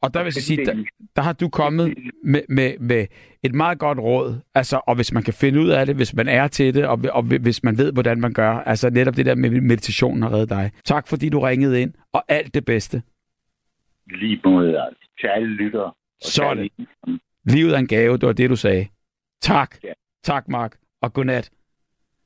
Og der vil jeg sige, der, der har du kommet med, med, med et meget godt råd. Altså, og hvis man kan finde ud af det, hvis man er til det, og, og hvis man ved, hvordan man gør. Altså netop det der med meditationen har reddet dig. Tak fordi du ringede ind, og alt det bedste. Lige måde, altså, til alle til Sådan. Livet er en gave, det var det, du sagde. Tak. Ja. Tak, Mark. Og godnat.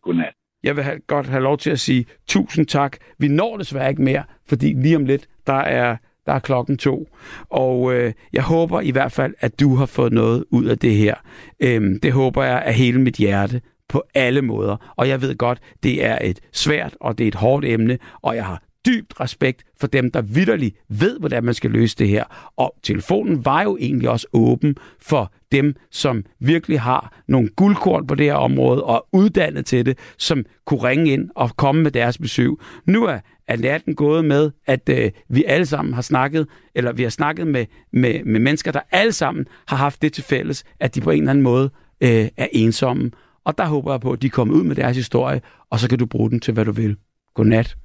Godnat. Jeg vil have, godt have lov til at sige tusind tak. Vi når desværre ikke mere, fordi lige om lidt, der er, der er klokken to. Og øh, jeg håber i hvert fald, at du har fået noget ud af det her. Øhm, det håber jeg af hele mit hjerte på alle måder. Og jeg ved godt, det er et svært og det er et hårdt emne, og jeg har dybt respekt for dem, der vidderligt ved, hvordan man skal løse det her. Og telefonen var jo egentlig også åben for dem, som virkelig har nogle guldkorn på det her område og er uddannet til det, som kunne ringe ind og komme med deres besøg. Nu er, er natten gået med, at øh, vi alle sammen har snakket, eller vi har snakket med, med, med mennesker, der alle sammen har haft det til fælles, at de på en eller anden måde øh, er ensomme. Og der håber jeg på, at de kommer ud med deres historie, og så kan du bruge den til, hvad du vil. Godnat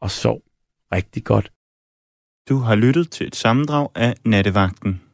og sov rigtig godt. Du har lyttet til et sammendrag af Nattevagten.